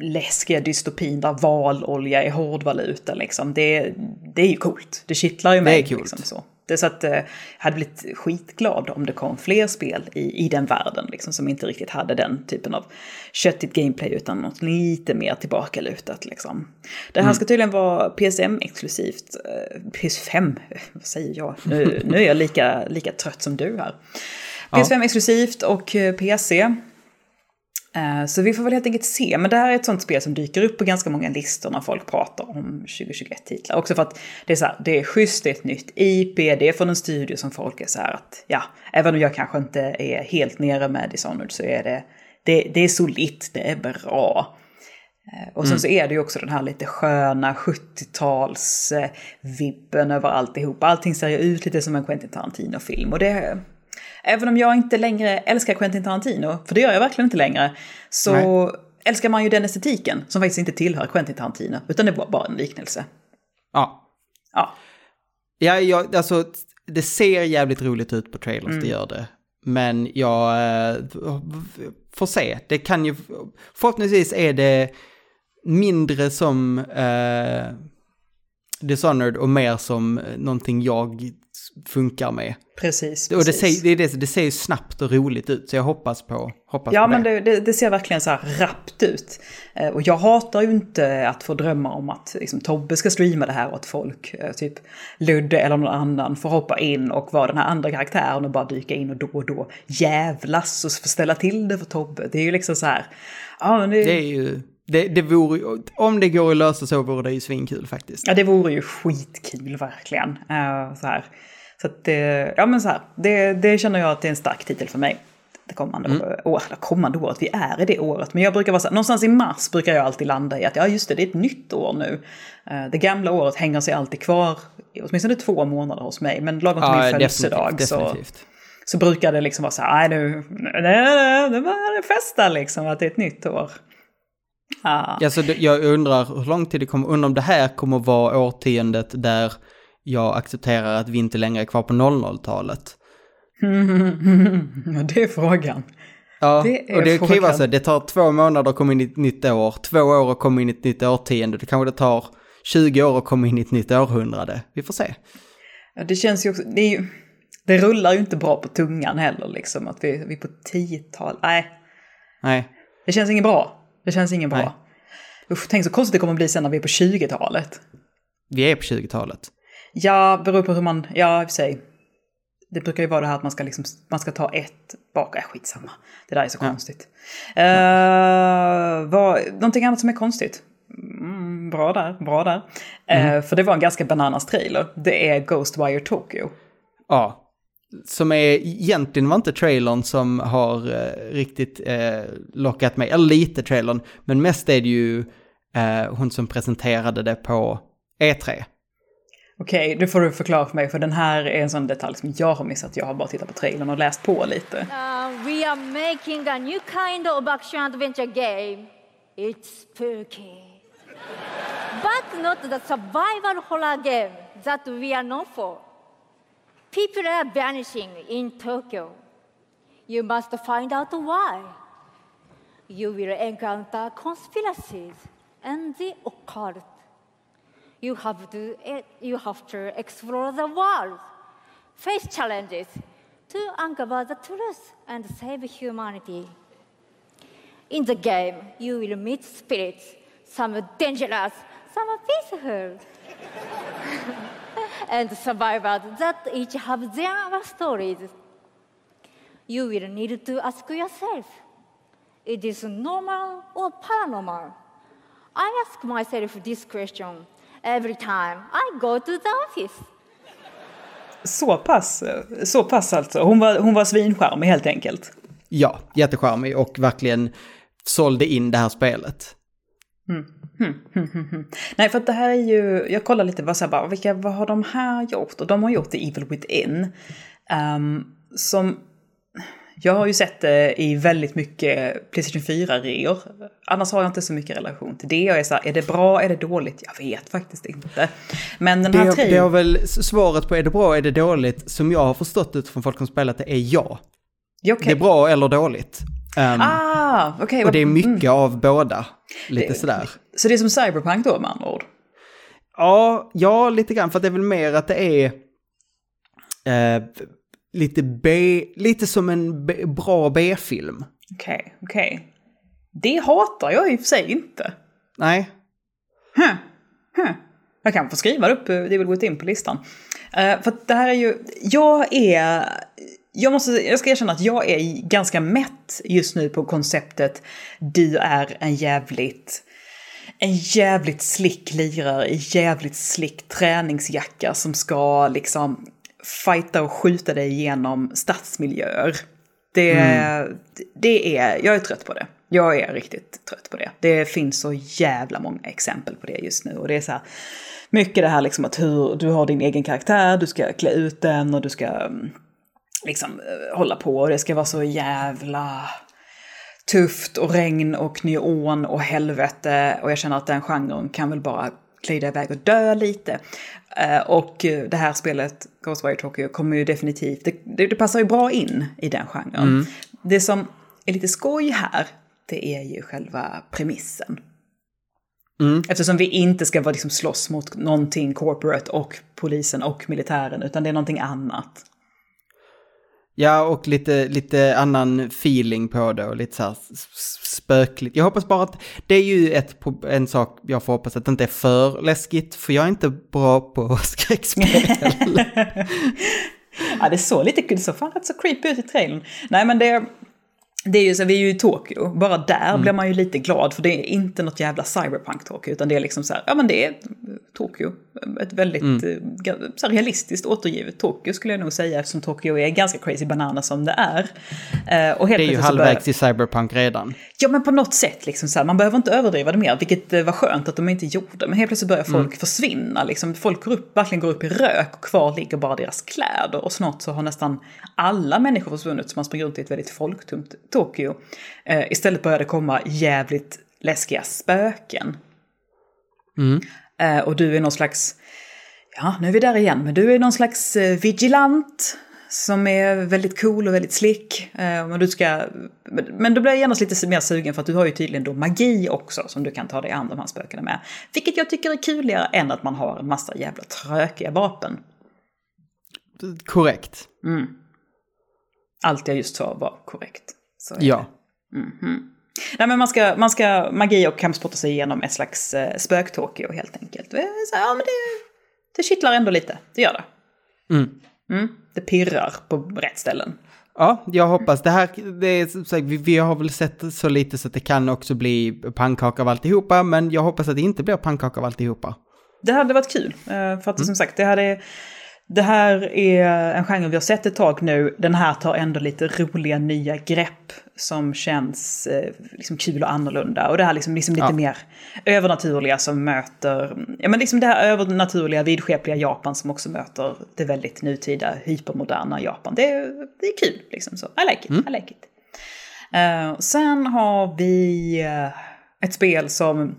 läskiga dystopin där valolja är hårdvaluta liksom. Det, det är ju coolt. Det kittlar ju mig. Det är coolt. Liksom, så. Det så att jag hade blivit skitglad om det kom fler spel i, i den världen, liksom, som inte riktigt hade den typen av köttigt gameplay, utan något lite mer tillbakalutat. Liksom. Det här ska tydligen vara PSM-exklusivt. PS5, vad säger jag? Nu, nu är jag lika, lika trött som du här. PS5-exklusivt och PC. Eh, så vi får väl helt enkelt se. Men det här är ett sånt spel som dyker upp på ganska många listor när folk pratar om 2021-titlar. Också för att det är så här, det är schysst, det är ett nytt IP, det är från en studio som folk är så här att, ja, även om jag kanske inte är helt nere med Dishonored så är det, det, det är solitt, det är bra. Eh, och sen mm. så är det ju också den här lite sköna 70-tals-vibben över alltihop. Allting ser ju ut lite som en Quentin Tarantino-film och det, Även om jag inte längre älskar Quentin Tarantino, för det gör jag verkligen inte längre, så Nej. älskar man ju den estetiken som faktiskt inte tillhör Quentin Tarantino, utan det var bara en liknelse. Ja. Ja. Ja, jag, alltså det ser jävligt roligt ut på trailers, mm. det gör det. Men jag äh, får se, det kan ju, förhoppningsvis är det mindre som äh, Dishonored och mer som någonting jag funkar med. Precis. Och det ser, det, det, det ser ju snabbt och roligt ut, så jag hoppas på, hoppas ja, på men det. Det, det ser verkligen så här rappt ut. Eh, och jag hatar ju inte att få drömma om att liksom, Tobbe ska streama det här och att folk, eh, typ Ludde eller någon annan, får hoppa in och vara den här andra karaktären och bara dyka in och då och då jävlas och ställa till det för Tobbe. Det är ju liksom så här... Ja, men det... det är ju... Det, det vore, om det går att lösa så vore det ju svinkul faktiskt. Ja, det vore ju skitkul verkligen. Uh, så här. Så att det, ja men så här, det, det känner jag att det är en stark titel för mig. Det kommande, mm. år, det kommande året, vi är i det året. Men jag brukar vara så här, någonstans i mars brukar jag alltid landa i att ja just det, det är ett nytt år nu. Uh, det gamla året hänger sig alltid kvar, åtminstone två månader hos mig. Men lagom till ja, min födelsedag så, så brukar det liksom vara så här, nej nu, nej, nej, det festa liksom, att det är ett nytt år. Ah. Ja, så jag undrar hur lång tid det kommer, undrar om det här kommer vara årtiondet där jag accepterar att vi inte längre är kvar på 00-talet. Ja, det är frågan. Ja, det och det kan ju vara så, det tar två månader att komma in i ett nytt år, två år att komma in i ett nytt årtionde, det kanske det tar 20 år att komma in i ett nytt århundrade. Vi får se. Ja, det känns ju också, det, ju, det rullar ju inte bra på tungan heller liksom, att vi, vi är på 10-tal, nej. Nej. Det känns inget bra. Det känns inget bra. Usch, tänk så konstigt det kommer bli sen när vi är på 20-talet. Vi är på 20-talet. Ja, beror på hur man, ja i och för sig. Det brukar ju vara det här att man ska, liksom, man ska ta ett bak, äh, skitsamma. Det där är så ja. konstigt. Uh, vad, någonting annat som är konstigt? Mm, bra där, bra där. Mm. Uh, för det var en ganska bananas trailer. Det är Ghostwire Tokyo. Ja, som är, egentligen var inte trailern som har eh, riktigt eh, lockat mig, eller lite trailern, men mest är det ju eh, hon som presenterade det på E3. Okej, okay, det får du förklara för mig, för den här är en sån detalj som jag har missat. Jag har bara tittat på trailern och läst på lite. Uh, we are making a new kind of action adventure game. It's spooky. But not the survival horror game that we are known for. People are vanishing in Tokyo. You must find out why. You will encounter conspiracies and the occult. You have to, you have to explore the world, face challenges to uncover the truth and save humanity. In the game, you will meet spirits, some dangerous, some peaceful. and survivors that each have their stories. You will need to ask yourself, it is normal or paranormal? I ask myself this question every time I go to the office. Så pass, så pass alltså. Hon var, hon var svincharmig helt enkelt. Ja, jättecharmig och verkligen sålde in det här spelet. Mm. Nej, för det här är ju, jag kollar lite, vad, så här, bara, vilka, vad har de här gjort? Och de har gjort The Evil Within. Um, som, jag har ju sett det i väldigt mycket Playstation 4-reor. Annars har jag inte så mycket relation till det. Jag är så här, är det bra, är det dåligt? Jag vet faktiskt inte. Men den här det, det har väl svaret på är det bra, är det dåligt, som jag har förstått det från folk som spelat det, är ja. Okay. Det är bra eller dåligt. Um, ah, okay. Och det är mycket mm. av båda. Lite det, sådär. Så det är som Cyberpunk då med andra ord? Ja, ja, lite grann. För det är väl mer att det är... eh, lite B, lite som en B, bra B-film. Okej, okay, okej. Okay. Det hatar jag i och för sig inte. Nej. Huh. Huh. Jag kan få skriva upp det vill gå in på listan. Uh, för det här är ju, jag är, jag, måste, jag ska erkänna att jag är ganska mätt just nu på konceptet du är en jävligt en jävligt slick lirare i jävligt slick träningsjacka som ska liksom fighta och skjuta dig igenom stadsmiljöer. Det, mm. det är, jag är trött på det. Jag är riktigt trött på det. Det finns så jävla många exempel på det just nu. Och det är så här, mycket det här liksom att hur du har din egen karaktär, du ska klä ut den och du ska mm, liksom eh, hålla på. Och det ska vara så jävla tufft och regn och neon och helvete. Och jag känner att den genren kan väl bara glida iväg och dö lite. Eh, och det här spelet, Ghostwire Tokyo, kommer ju definitivt, det, det, det passar ju bra in i den genren. Mm. Det som är lite skoj här, det är ju själva premissen. Mm. Eftersom vi inte ska vara liksom slåss mot någonting corporate och polisen och militären, utan det är någonting annat. Ja, och lite, lite annan feeling på det och lite så här spökligt. Jag hoppas bara att det är ju ett, en sak jag får hoppas att det inte är för läskigt, för jag är inte bra på skräckspel. ja, det såg lite kul, så fan rätt så creepy ut i trailern. Nej, men det, det är ju så, vi är ju i Tokyo, bara där mm. blir man ju lite glad för det är inte något jävla cyberpunk-Tokyo utan det är liksom så här, ja men det är Tokyo. Ett väldigt mm. Eh, så realistiskt återgivet Tokyo skulle jag nog säga eftersom Tokyo är ganska crazy banana som det är. Uh, och helt det är ju halvvägs i cyberpunk redan. Ja men på något sätt liksom så här, man behöver inte överdriva det mer, vilket eh, var skönt att de inte gjorde. Men helt plötsligt börjar folk mm. försvinna, liksom, folk går upp, verkligen går upp i rök och kvar ligger bara deras kläder. Och snart så har nästan alla människor försvunnit så man springer runt i ett väldigt folktomt Tokyo. Istället börjar det komma jävligt läskiga spöken. Mm. Uh, och du är någon slags, ja nu är vi där igen, men du är någon slags uh, vigilant som är väldigt cool och väldigt slick. men, du ska, men då blir jag genast lite mer sugen för att du har ju tydligen då magi också som du kan ta dig an de här spökena med. Vilket jag tycker är kuligare än att man har en massa jävla trökiga vapen. Korrekt. Mm. Allt jag just sa var korrekt. ja. Mm -hmm. Nej men man ska, man ska magi och kampsporta sig igenom ett slags eh, spök-Tokyo helt enkelt. Så, ja men det, det kittlar ändå lite, det gör det. Mm. Mm, det pirrar på rätt ställen. Ja, jag hoppas. Det här, det är, vi, vi har väl sett så lite så att det kan också bli pannkaka av alltihopa, men jag hoppas att det inte blir pannkaka av alltihopa. Det hade varit kul, eh, för att mm. som sagt, det hade det här är en genre vi har sett ett tag nu. Den här tar ändå lite roliga nya grepp som känns eh, liksom kul och annorlunda. Och det här liksom, liksom lite ja. mer övernaturliga som möter, ja men liksom det här övernaturliga vidskepliga Japan som också möter det väldigt nutida hypermoderna Japan. Det, det är kul liksom så. I like it, mm. I like it. Uh, sen har vi uh, ett spel som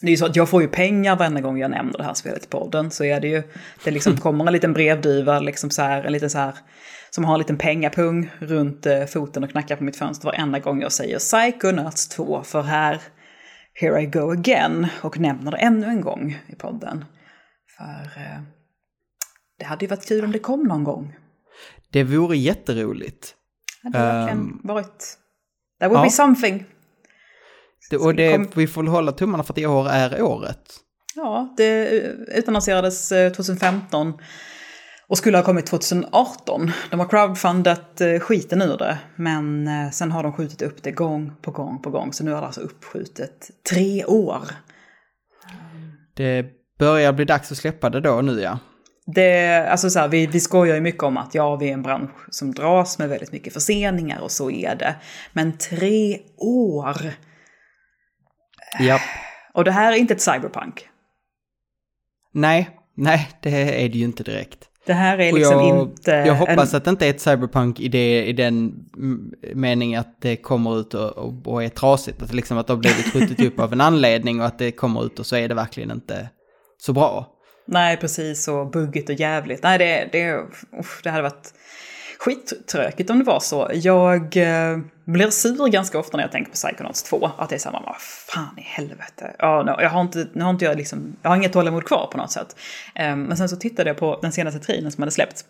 det är ju så att jag får ju pengar varenda gång jag nämner det här spelet i podden. Så är det ju, det liksom kommer en liten brevduva, liksom så här, en liten så här, som har en liten pengapung runt eh, foten och knackar på mitt fönster varenda gång jag säger Psychonauts 2. För här, here I go again, och nämner det ännu en gång i podden. För eh, det hade ju varit kul om det kom någon gång. Det vore jätteroligt. Det hade verkligen um, varit... That would ja. be something. Det, och det, kom... vi får hålla tummarna för att i år är året. Ja, det utannonserades 2015 eh, och skulle ha kommit 2018. De har crowdfundat eh, skiten ur det, men eh, sen har de skjutit upp det gång på gång på gång. Så nu är det alltså uppskjutet tre år. Det börjar bli dags att släppa det då nu ja. Det, alltså så här, vi, vi skojar ju mycket om att ja, vi är en bransch som dras med väldigt mycket förseningar och så är det. Men tre år! Japp. Och det här är inte ett cyberpunk. Nej, nej, det är det ju inte direkt. Det här är liksom jag, inte... Jag hoppas en... att det inte är ett cyberpunk i, det, i den meningen att det kommer ut och, och, och är trasigt. Att, liksom att det har blivit skjutit upp av en anledning och att det kommer ut och så är det verkligen inte så bra. Nej, precis. Och buggigt och jävligt. Nej, det, det, uff, det hade varit skittråkigt om det var så. Jag eh, blir sur ganska ofta när jag tänker på Psychonauts 2. Att det är samma, vad fan i helvete. Ja, no, jag har inte, nu har inte jag liksom, jag har inget tålamod kvar på något sätt. Um, men sen så tittade jag på den senaste trailern som hade släppts.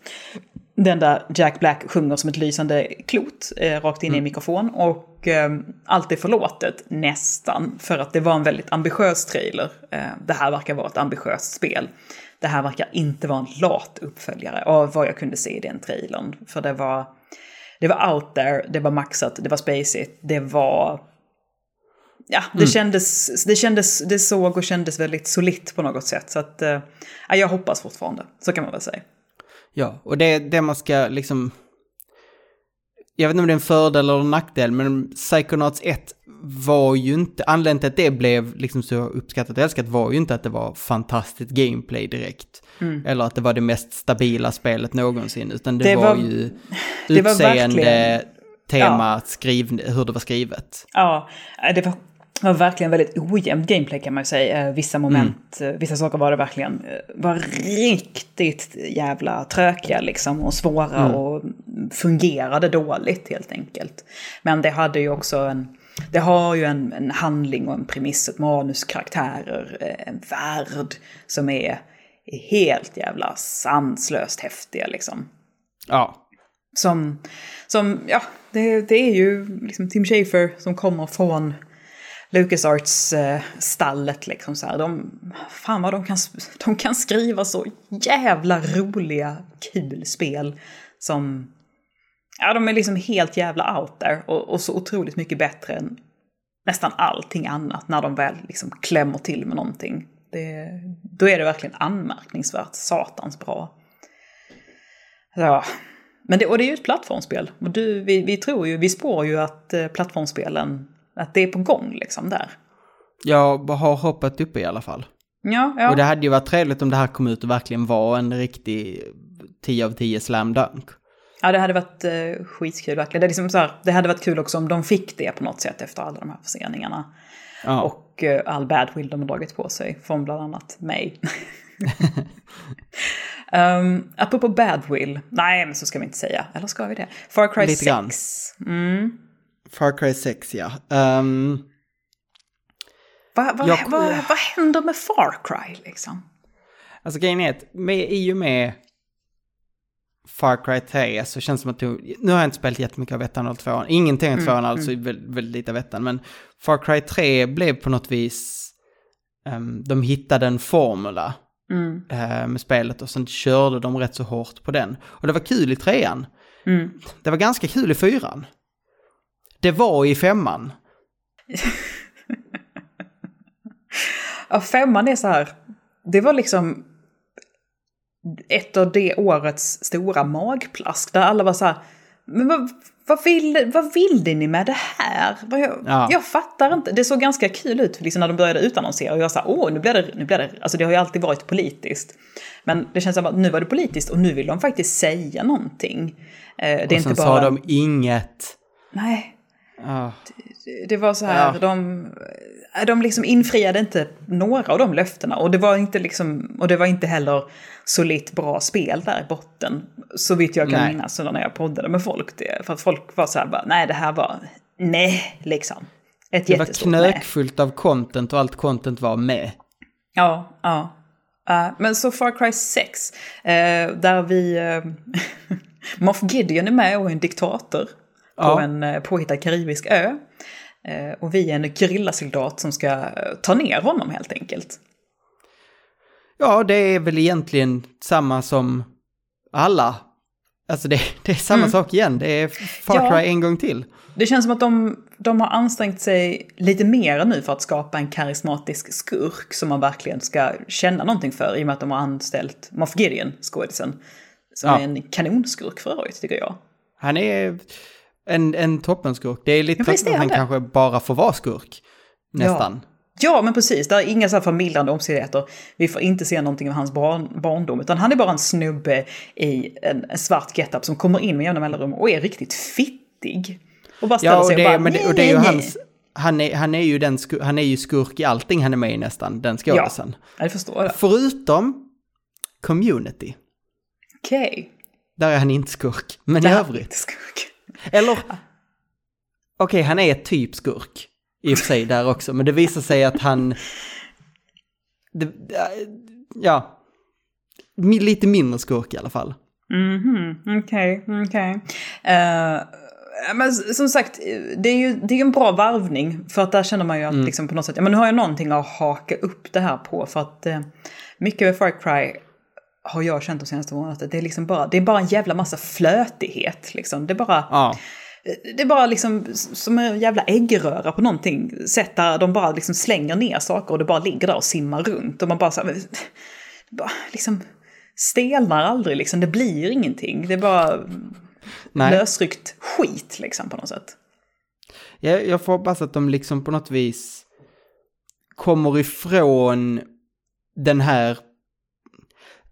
den där Jack Black sjunger som ett lysande klot eh, rakt in mm. i mikrofon. Och eh, allt är förlåtet, nästan, för att det var en väldigt ambitiös trailer. Eh, det här verkar vara ett ambitiöst spel. Det här verkar inte vara en lat uppföljare av vad jag kunde se i den trailern. För det var, det var out there, det var maxat, det var spacigt, det var... Ja, det, mm. kändes, det kändes, det såg och kändes väldigt solitt på något sätt. Så att, eh, jag hoppas fortfarande, så kan man väl säga. Ja, och det det man ska liksom... Jag vet inte om det är en fördel eller en nackdel, men Psychonauts 1 var ju inte... Anledningen till att det blev liksom så uppskattat och älskat var ju inte att det var fantastiskt gameplay direkt. Mm. Eller att det var det mest stabila spelet någonsin, utan det, det var, var, ju utseende, tema, ja. skriv, hur det var skrivet. Ja, det var var verkligen väldigt ojämnt gameplay kan man ju säga. Eh, vissa moment, mm. Vissa saker var det verkligen, var riktigt jävla trökiga liksom och svåra mm. och fungerade dåligt helt enkelt. Men det hade ju också en, det har ju en, en handling och en premiss, ett manus, karaktärer, en värld som är helt jävla sanslöst häftiga liksom. Ja. Som, som ja, det, det är ju liksom Tim Schafer som kommer från LucasArts-stallet liksom så här. De, fan vad de kan, de kan skriva så jävla roliga, kul spel som... Ja, de är liksom helt jävla out there och, och så otroligt mycket bättre än nästan allting annat när de väl liksom klämmer till med någonting. Det, då är det verkligen anmärkningsvärt satans bra. Ja. Men det, och det är ju ett plattformsspel. Och du, vi, vi tror ju, vi spår ju att eh, plattformsspelen att det är på gång liksom där. Jag har hoppat uppe i alla fall. Ja, ja. Och det hade ju varit trevligt om det här kom ut och verkligen var en riktig 10 av 10 slam dunk. Ja, det hade varit eh, skitkul verkligen. Det, är liksom så här, det hade varit kul också om de fick det på något sätt efter alla de här förseningarna. Ja. Och eh, all badwill de har dragit på sig från bland annat mig. um, apropå badwill, nej men så ska vi inte säga. Eller ska vi det? Far Cry Lite 6. Grann. Mm. Far Cry 6 ja. Um, vad va, va, va händer med Far Cry liksom? Alltså grejen är att med, i och med Far Cry 3 så känns det som att du, nu har jag inte spelat jättemycket av ettan och tvåan, ingenting av mm, tvåan alltså, mm. väldigt, väldigt lite av ettan, men Far Cry 3 blev på något vis, um, de hittade en formula mm. uh, med spelet och sen körde de rätt så hårt på den. Och det var kul i trean. Mm. Det var ganska kul i fyran. Det var i femman. ja, femman är så här. Det var liksom ett av det årets stora magplask. Där alla var så här. Men vad, vad, vill, vad vill ni med det här? Jag, ja. jag fattar inte. Det såg ganska kul ut liksom, när de började utannonsera. Och jag sa åh, nu blir det, nu blir det... Alltså det har ju alltid varit politiskt. Men det känns som att nu var det politiskt och nu vill de faktiskt säga någonting. Eh, det är och inte sen bara... sa de inget. Nej. Oh. Det, det, var så här, ja. de, de liksom infriade inte några av de löftena. Och det var inte, liksom, och det var inte heller solitt bra spel där i botten. Så vitt jag kan nej. minnas när jag poddade med folk. Det, för att folk var så här, bara, nej det här var, nej liksom. Ett det var knökfullt nej. av content och allt content var med. Ja, ja. Uh, men så Far Cry 6, uh, eh, där vi... Uh, Moff Gideon är med och är en diktator på ja. en eh, påhittad karibisk ö. Och vi är en gerillasoldat som ska ta ner honom helt enkelt. Ja, det är väl egentligen samma som alla. Alltså det, det är samma mm. sak igen, det är Far Cry ja. en gång till. Det känns som att de, de har ansträngt sig lite mer nu för att skapa en karismatisk skurk som man verkligen ska känna någonting för i och med att de har anställt Moff Gideon, skådisen. Som ja. är en kanonskurk för övrigt, tycker jag. Han är en, en toppenskurk. Det är lite ja, att han det. kanske bara får vara skurk. Nästan. Ja. Ja, men precis. Det är inga så här förmildrande omständigheter. Vi får inte se någonting av hans barn, barndom, utan han är bara en snubbe i en, svart getup som kommer in med jämna mellanrum och är riktigt fittig. Och bara ställer ja, och sig och, bara, men det, och det är ju hans... Han är, han, är ju den han är ju skurk i allting han är med i nästan, den skådisen. Ja, jag förstår det. Förutom Community. Okej. Okay. Där är han inte skurk, men Där i övrigt. Skurk. Eller, okej okay, han är typ skurk i och för sig där också, men det visar sig att han, det, ja, lite mindre skurk i alla fall. Mhm, okej, okej. Eh, men som sagt, det är ju det är en bra varvning. För att där känner man ju att liksom på något sätt, ja men nu har jag någonting att haka upp det här på. För att eh, mycket med Far Cry har jag känt de senaste månaderna att det är liksom bara, det är bara en jävla massa flötighet. Liksom. Det är bara... Ja. Det är bara liksom som en jävla äggröra på någonting. Sätt där de bara liksom slänger ner saker och det bara ligger där och simmar runt. Och man bara så här, bara liksom stelnar aldrig liksom. Det blir ingenting. Det är bara Nej. lösryckt skit liksom på något sätt. Jag, jag får hoppas att de liksom på något vis kommer ifrån den här...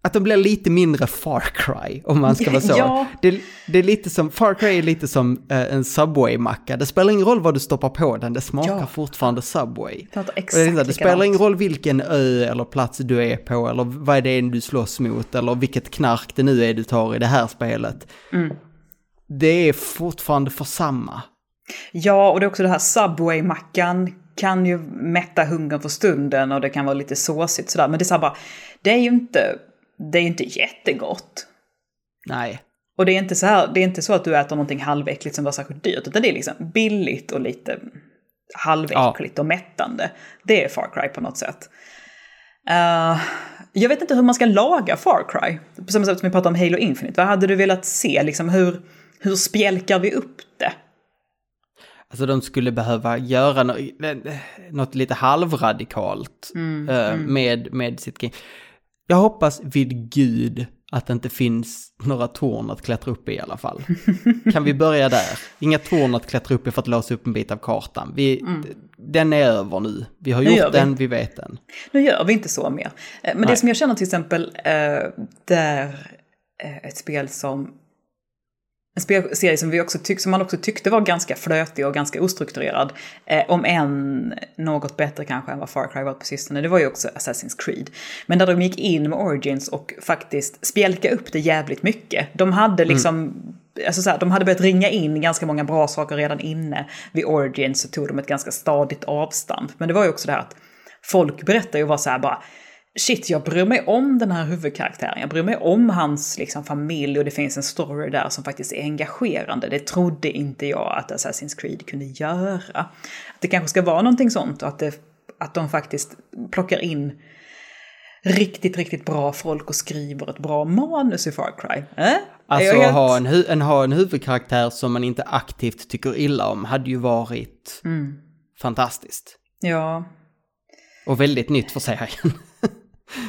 Att de blir lite mindre Far Cry, om man ska vara så. Ja. Det, det är lite som, Far Cry är lite som eh, en Subway-macka. Det spelar ingen roll vad du stoppar på den, det smakar Ja. fortfarande Subway. Det Och det, är exakt inte- det spelar ingen roll vilken ö eller plats du är på, eller vad är det du slåss mot, eller vilket knark det nu är du tar i det här spelet. Mm. Det är fortfarande för samma. Ja, och det är också det här Subway-mackan kan ju mätta hungern för stunden och det kan vara lite såsigt sådär. Men det är så här bara, det är ju inte, det är inte jättegott. Nej. Och det är inte så här, det är inte så att du äter någonting halväckligt som var särskilt dyrt, utan det är liksom billigt och lite halväckligt och mättande. Det är Far Cry på något sätt. Eh, jag vet inte hur man ska laga Far Cry, på samma sätt som vi pratade om Halo Infinite. Vad hade du velat se? Liksom hur, hur spjälkar vi upp det? Alltså de skulle behöva göra no något lite halvradikalt eh, Med, med sitt game. Jag hoppas vid gud att det inte finns några torn att klättra upp i i alla fall. kan vi börja där? Inga torn att klättra upp i för att låsa upp en bit av kartan. Vi, Den är över nu. Vi har Nu gjort vi. den, vi vet den. Nu gör vi inte så mer. Eh, Men Nej. det som jag känner till exempel, eh, där eh, ett spel som en spelserie som, vi också tyck, som man också tyckte var ganska flötig och ganska ostrukturerad. Eh, om än något bättre kanske än vad Far Cry var på sistone. Det var ju också Assassin's Creed. Men där de gick in med Origins och faktiskt spjälka upp det jävligt mycket. De hade liksom, alltså så här, de hade börjat ringa in ganska många bra saker redan inne. Vid Origins så tog de ett ganska stadigt avstamp. Men det var ju också det här att folk berättar ju var så här bara Shit, jag bryr mig om den här huvudkaraktären. Jag bryr mig om hans liksom, familj och det finns en story där som faktiskt är engagerande. Det trodde inte jag att Assassin's Creed kunde göra. Att det kanske ska vara någonting sånt och att, det, att de faktiskt plockar in riktigt, riktigt bra folk och skriver ett bra manus i Far Cry. Eh? Alltså helt- ha, en hu- en, ha en huvudkaraktär som man inte aktivt tycker illa om hade ju varit Mm. fantastiskt. Ja, Och väldigt nytt för serien.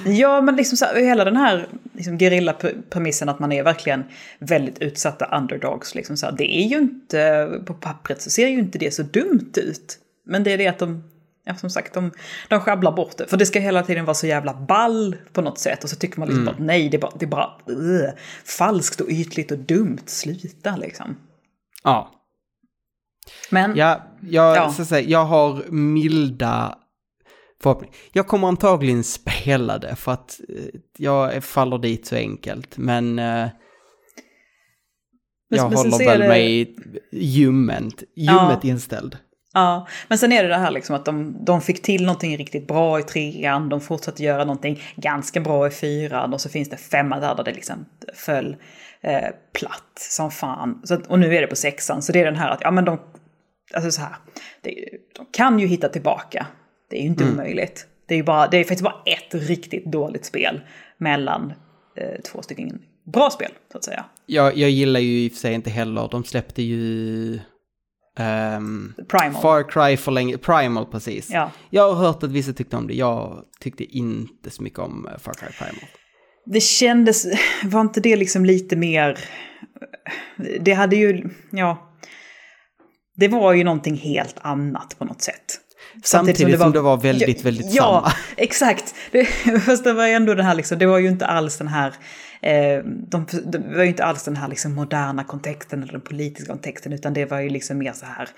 Ja, men liksom så hela den här liksom, gerilla-premissen att man är verkligen väldigt utsatta underdogs. Liksom så det är ju inte, på pappret så ser ju inte det så dumt ut. Men det är det att de, ja, som sagt, de, de sjabblar bort det. För det ska hela tiden vara så jävla ball på något sätt. Och så tycker man liksom att nej, det är bara, det är bara uh, falskt och ytligt och dumt. Sluta liksom. ja. Men, Ja, jag, Ja. Så säga, jag har milda. Jag kommer antagligen spela det för att eh, jag faller dit så enkelt. Men eh, jag men håller väl det- mig ljumment, ljummet inställd. Ja, men sen är det det här liksom att de, de fick till någonting riktigt bra i trean, de fortsatte göra någonting ganska bra i fyran och så finns det femma där, där det liksom föll eh, platt som fan. Så att, och nu är det på sexan, så det är den här att, ja men de, alltså så här, det, de kan ju hitta tillbaka. Det är ju inte omöjligt. Det är ju bara, det är faktiskt bara ett riktigt dåligt spel mellan eh, två stycken bra spel, så att säga. Jag, jag gillar ju i och för sig inte heller, de släppte ju... ehm, Primal. Far Cry för länge, Primal precis. Ja. Jag har hört att vissa tyckte om det, jag tyckte inte så mycket om eh, Far Cry Primal. Det kändes, var inte det liksom lite mer, det hade ju, ja, det var ju någonting helt annat på något sätt. Samtidigt som det var väldigt, väldigt ja, samma. exakt. Det, fast det var ändå det här liksom, det var ju inte alls den här, eh, de, det var ju inte alls den här liksom moderna kontexten eller den politiska kontexten, utan det var ju liksom mer så här,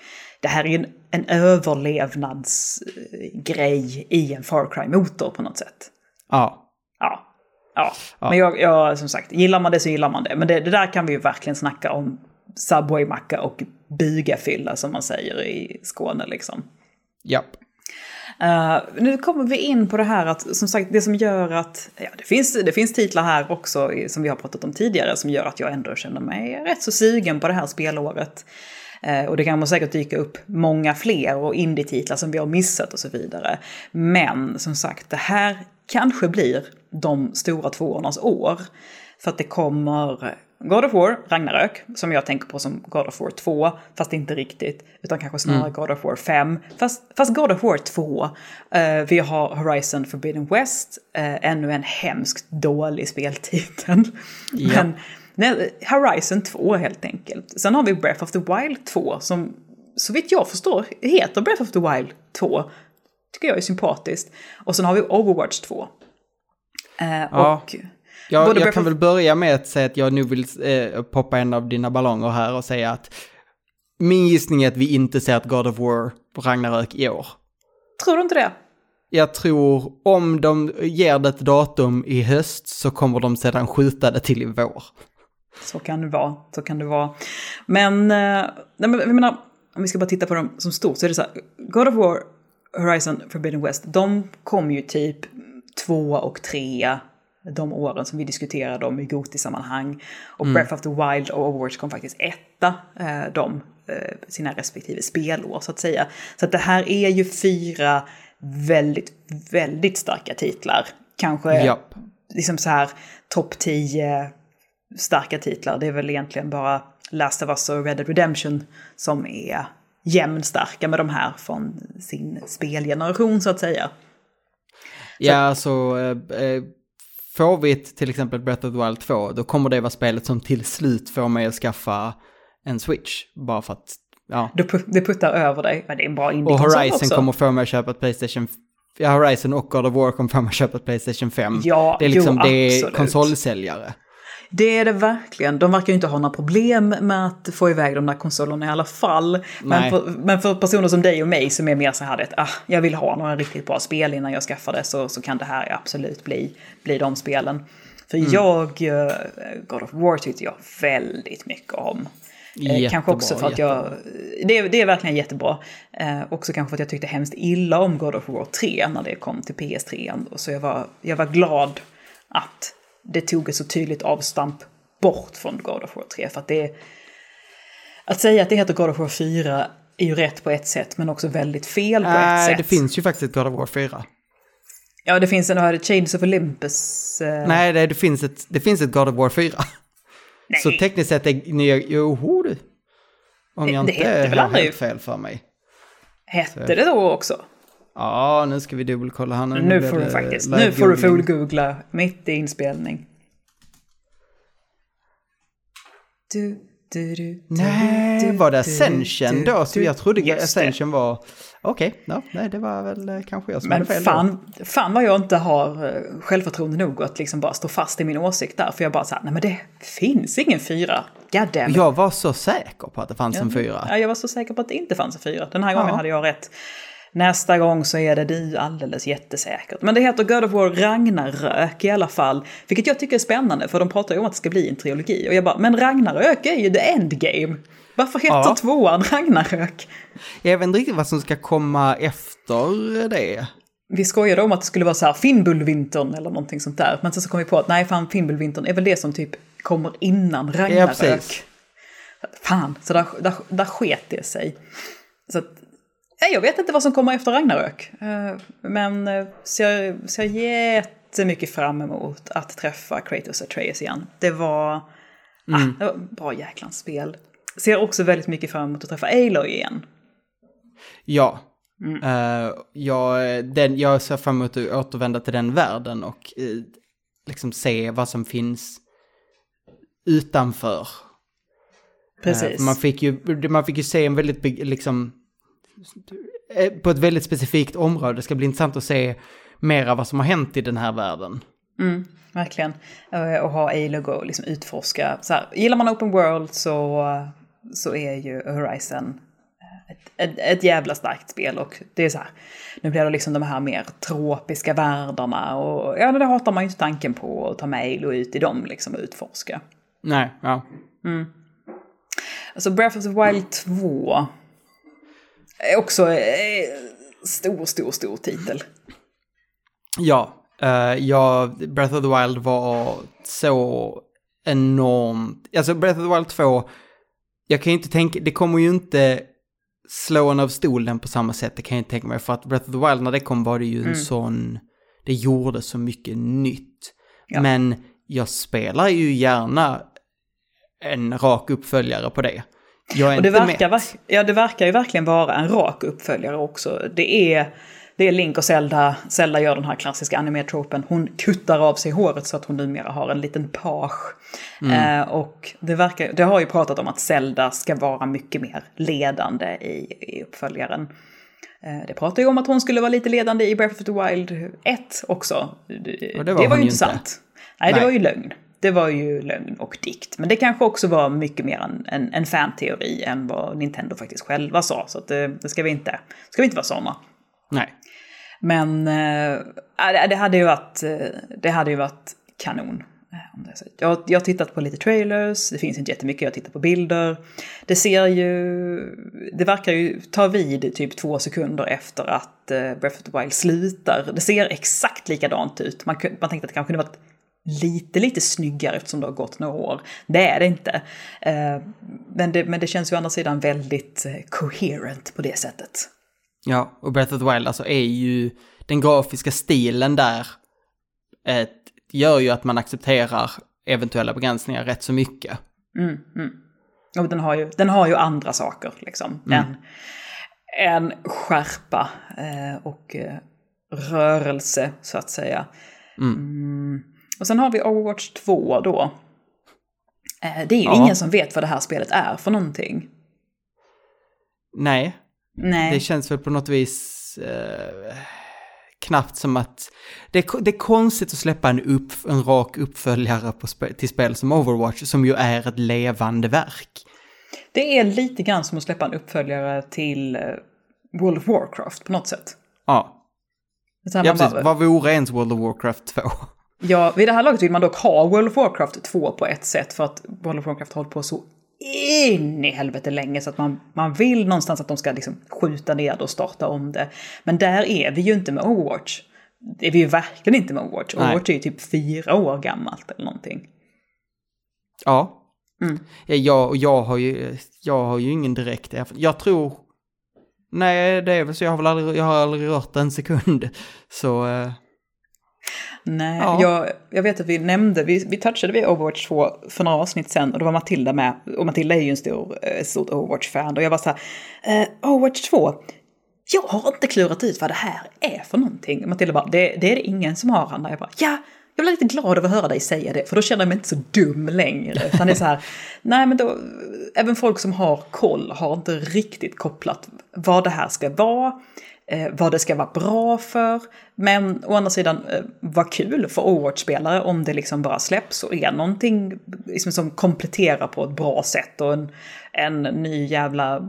det här är ju en, en överlevnadsgrej i en Far Cry-motor på något sätt. Ja, Ja. Ja, Ja. men jag, jag, som sagt, gillar man det så gillar man det. Men det, det där kan vi ju verkligen snacka om Subway-macka och bygafylla som man säger i Skåne liksom japp. Uh, nu kommer vi in på det här att, som sagt, det som gör att, ja det finns, det finns titlar här också som vi har pratat om tidigare som gör att jag ändå känner mig rätt så sugen på det här spelåret. Uh, och det kan säkert dyka upp många fler och indie-titlar som vi har missat och så vidare. Men som sagt, det här kanske blir de stora tvåornas år. För att det kommer God of War, Ragnarök, som jag tänker på som God of War 2, fast inte riktigt, utan kanske snarare mm. God of War 5, fast, fast God of War 2. Uh, vi har Horizon Forbidden West, uh, ännu en hemskt dålig speltitel. Ja. Men nej, Horizon 2 helt enkelt. Sen har vi Breath of the Wild 2, som så vitt jag förstår heter Breath of the Wild 2. Tycker jag är sympatiskt. Och sen har vi Overwatch 2. Uh, ja. och jag, jag kan väl börja med att säga att jag nu vill eh, poppa en av dina ballonger här och säga att min gissning är att vi inte ser ett God of War Ragnarök i år. Tror du inte det? Jag tror om de ger det ett datum i höst så kommer de sedan skjuta det till i vår. Så kan det vara, så kan det vara. Men, eh, nej, men jag menar, om vi ska bara titta på dem som stort så är det så här, God of War, Horizon Forbidden West, de kom ju typ två och trea de åren som vi diskuterade om i Goti-sammanhang. Och mm. Breath of the Wild och Overwatch kom faktiskt etta eh, de, eh, sina respektive spelår så att säga. Så att det här är ju fyra väldigt, väldigt starka titlar. Kanske Japp. liksom så här topp tio starka titlar. Det är väl egentligen bara Last of Us och Red Dead Redemption som är jämnstarka med de här från sin spelgeneration så att säga. Ja, alltså eh, eh Får vi till exempel Breath of the Wild 2, då kommer det vara spelet som till slut får mig att skaffa en Switch. Bara för att, ja. Det puttar över dig, men det är en bra indie Och Horizon också. kommer få mig att köpa ett Playstation Ja, Horizon och God of War kommer få mig att köpa ett Playstation 5. Ja, det är liksom, jo, det är konsolsäljare. Det är det verkligen. De verkar ju inte ha några problem med att få iväg de där konsolerna i alla fall. Men för, men för, personer som dig och mig som är mer så här att ah, jag vill ha några riktigt bra spel innan jag skaffar det så, så kan det här absolut bli, bli de spelen. För mm. jag, uh, God of War tyckte jag väldigt mycket om. Eh, jättebra, kanske också för att jag, det är, det är verkligen jättebra. Eh, också kanske för att jag tyckte hemskt illa om God of War 3 när det kom till PS3. Så jag var, jag var glad att det tog ett så tydligt avstamp bort från God of War 3. För att det är, Att säga att det heter God of War 4 är ju rätt på ett sätt men också väldigt fel på äh, ett sätt. Det finns ju faktiskt ett God of War 4. Ja, det finns en, här Chains of Olympus. Uh... Nej, det, det, finns ett, det finns ett God of War 4. Nej. Så tekniskt sett är nya, joho du. Om jag det, inte det har helt fel för mig. Hette Så. det då också? Ja, nu ska vi dubbelkolla här. Nu, nu får du faktiskt, nu får du full-googla mitt i inspelning. Du, du, du, nej, var det Ascension då? Så jag trodde Ascension var... Okej, okay, ja, nej det var väl eh, kanske jag som Men hade fel. Fan, fan vad jag inte har eh, självförtroende nog att liksom bara stå fast i min åsikt där. För jag bara så här, nej men det finns ingen fyra. Goddammit. Jag var så säker på att det fanns en fyra. Ja, jag var så säker på att det inte fanns en fyra. Den här gången ja. hade jag rätt. Nästa gång så är det du alldeles jättesäkert. Men det heter God of War Ragnarök i alla fall. Vilket jag tycker är spännande för de pratar ju om att det ska bli en trilogi. Och jag bara, men Ragnarök är ju the endgame. Varför heter ja. tvåan Ragnarök? Jag vet inte riktigt vad som ska komma efter det. Vi skojade om att det skulle vara så här Finnbullvintern eller någonting sånt där. Men sen så kom vi på att nej, fan Finnbullvintern är väl det som typ kommer innan Ragnarök. Ja, precis. Fan, så där, där, där sket det sig. Så att jag vet inte vad som kommer efter Ragnarök. Eh, men eh, ser, ser jättemycket fram emot att träffa Kratos och Atreus igen. Det var, ah, mm. ah, det var bra jäklans spel. Ser också väldigt mycket fram emot att träffa Aloy igen. Ja. Mm. Uh, jag, den, jag ser fram emot att återvända till den världen och uh, liksom se vad som finns utanför. Precis. Uh, man, fick ju, man fick ju se en väldigt liksom på ett väldigt specifikt område. Det ska bli intressant att se mera vad som har hänt i den här världen. Mm, verkligen. Eh, och ha A-log och liksom utforska. Så här, gillar man open world så, så är ju Horizon ett, ett, ett, jävla starkt spel och det är så här, nu blir det liksom de här mer tropiska världarna och ja, det hatar man ju inte tanken på att ta med och ut i dem liksom och utforska. Nej, ja. Mm. Alltså Breath of the Wild 2 också eh, stor, stor, stor titel. Ja, uh, ja, Breath of the Wild var så enormt, alltså Breath of the Wild 2, jag kan ju inte tänka, det kommer ju inte slå en av stolen på samma sätt, det kan jag inte tänka mig, för att Breath of the Wild när det kom var det ju en mm. sån, det gjorde så mycket nytt. Ja. Men jag spelar ju gärna en rak uppföljare på det. Jag är och det inte verkar, mätt. Ja, det verkar ju verkligen vara en rak uppföljare också. Det är, det är Link och Zelda. Zelda gör den här klassiska anime-tropen. Hon kuttar av sig håret så att hon numera har en liten page. Mm. Eh, och det, verkar, det har ju pratat om att Zelda ska vara mycket mer ledande i, i uppföljaren. Eh, det pratar ju om att hon skulle vara lite ledande i Breath of the Wild 1 också. Det, det var, det var ju inte sant. Nej, Nej, det var ju lögn. Det var ju lögn och dikt. Men det kanske också var mycket mer en, en, en fanteori än vad Nintendo faktiskt själva sa. Så det, det, ska vi inte, ska vi inte vara sådana. Nej. Men äh, det hade ju varit, eh, det hade ju varit kanon. Jag, jag har tittat på lite trailers, det finns inte jättemycket, jag tittar på bilder. Det ser ju, det verkar ju ta vid typ två sekunder efter att Breath of the Wild slutar. Det ser exakt likadant ut. Man, man tänkte att det kanske kunde varit lite, lite snyggare eftersom det har gått några år. Det är det inte. Eh, men det, men det känns ju å andra sidan väldigt eh, coherent på det sättet. Ja, och Breath of the Wild alltså är ju den grafiska stilen där ett, gör ju att man accepterar eventuella begränsningar rätt så mycket. Mm, mm. Och den har, ju, den har ju andra saker liksom. Mm. En, en skärpa eh, och eh, rörelse så att säga. Mm. Och sen har vi Overwatch 2 då. Eh, det är ju ja. ingen som vet vad det här spelet är för någonting. Nej. Nej. Det känns väl på något vis eh, knappt som att... Det, det, är konstigt att släppa en, upp, en rak uppföljare på till spel som Overwatch, som ju är ett levande verk. Det är lite grann som att släppa en uppföljare till eh, World of Warcraft på något sätt. Ja. Ja, precis. Bara... Vad vore ens World of Warcraft 2? Ja, vid det här laget vill man dock ha World of Warcraft 2 på ett sätt för att World of Warcraft har hållit på så in i helvete länge så att man, man vill någonstans att de ska liksom skjuta ner det och starta om det. Men där är vi ju inte med Overwatch. Det är vi ju verkligen inte med Overwatch. Nej. Overwatch är ju typ fyra år gammalt eller någonting. Ja. Mm. Jag, jag, har ju, jag har ju ingen direkt erfarenhet. Jag tror... Nej, det är väl så. Jag har väl aldrig, jag har aldrig rört en sekund. Så... Eh, Nej, ja. jag, jag vet att vi nämnde, vi, vi touchade vid Overwatch 2 för några avsnitt sen och då var Matilda med. Och Matilda är ju en stor, eh, stort Overwatch-fan. Och jag var så här, eh, Overwatch 2, jag har inte klurat ut vad det här är för någonting. Matilda bara, det, det är det ingen som har Anna. Jag bara, ja, jag blir lite glad över att höra dig säga det, för då känner jag mig inte så dum längre. Utan det är så här, nej men då, även folk som har koll har inte riktigt kopplat vad det här ska vara eh, vad det ska vara bra för. Men å andra sidan, eh, vad kul för Overwatch-spelare om det liksom bara släpps och är någonting liksom som kompletterar på ett bra sätt och en, en ny jävla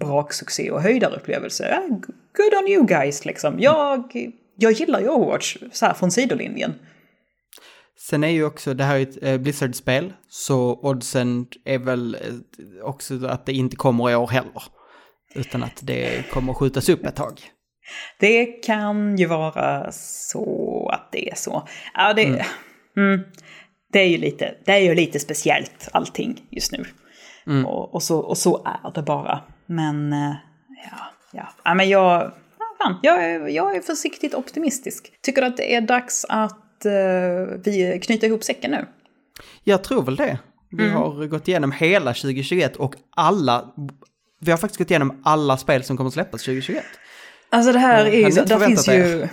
braksuccé och höjdarupplevelse. Eh, good on you guys liksom. Jag, jag gillar ju Overwatch så här från sidolinjen. Sen är ju också, det här är ett eh, Blizzard-spel, så oddsen är väl eh, också att det inte kommer i år heller. Utan att det kommer skjutas upp ett tag. Det kan ju vara så att det är så. Ja, det, mm. Mm, det, är, ju lite, det är ju lite speciellt allting just nu. Mm. Och, och, så, och så är det bara. Men eh, ja, ja. ja men jag, fan, jag, är, jag är försiktigt optimistisk. Tycker du att det är dags att uh, vi knyter ihop säcken nu? Jag tror väl det. Vi mm. har gått igenom hela 2021 och alla, vi har faktiskt gått igenom alla spel som kommer släppas 2021. Alltså det här är ju, där finns ju,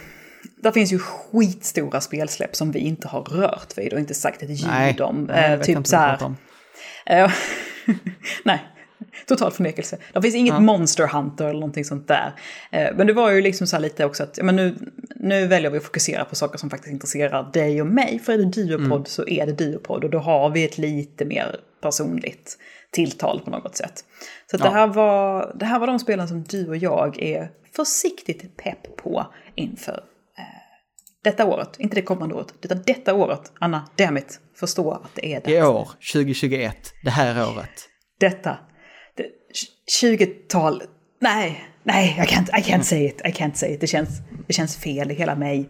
där finns ju skitstora spelsläpp som vi inte har rört vid och inte sagt ett ljud om. Nej, eh, typ så här. Eh, nej, total förnekelse. Det finns inget ja. Monster Hunter eller någonting sånt där. Eh, men det var ju liksom så här lite också att, men nu, nu väljer vi att fokusera på saker som faktiskt intresserar dig och mig. För är det Duopod mm. så är det Duopod och då har vi ett lite mer personligt tilltal på något sätt. Så ja. det, här var, det här var de spelen som du och jag är försiktigt pepp på inför eh, detta året. Inte det kommande året, utan detta året. Anna, dammit, förstå att det är dags. I år, 2021, det här året. Detta. 20-tal Nej, nej, jag kan I can't say it, I can't say it. Det känns, det känns fel i hela mig.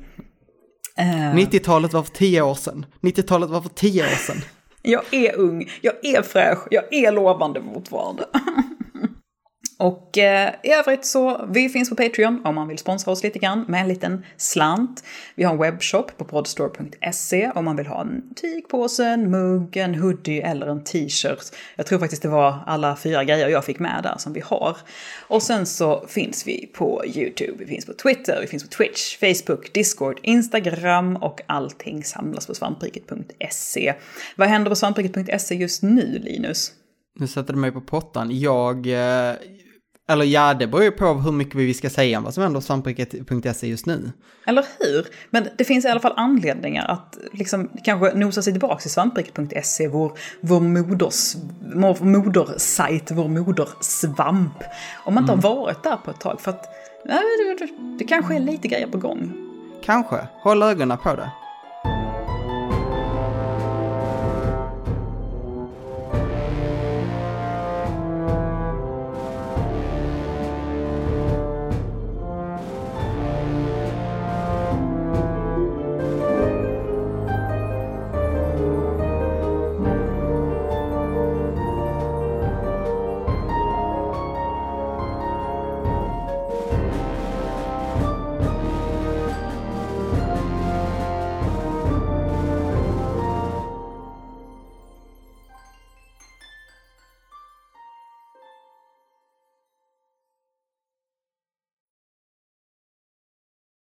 Uh, 90-talet var för tio år sedan. 90-talet var för tio år sedan. Jag är ung, jag är fräsch, jag är lovande fortfarande. Och eh, i övrigt så, vi finns på Patreon om man vill sponsra oss lite grann med en liten slant. Vi har en webbshop på podstore.se om man vill ha en tygpåse, en mugg, en hoodie eller en t-shirt. Jag tror faktiskt det var alla fyra grejer jag fick med där som vi har. Och sen så finns vi på YouTube, vi finns på Twitter, vi finns på Twitch, Facebook, Discord, Instagram och allting samlas på svampriket.se. Vad händer på svampriket.se just nu, Linus? Nu sätter du mig på pottan. Jag, eh, eller ja, det beror ju på hur mycket vi ska säga om vad som händer på svampriket.se just nu. Eller hur? Men det finns i alla fall anledningar att liksom kanske nosa sig tillbaka till svampriket.se, vår, vår moders, vår modersajt, vår modersvamp. Om man inte mm. har varit där på ett tag, för att det, det, det kanske är lite grejer på gång. Kanske. Håll ögonen på det.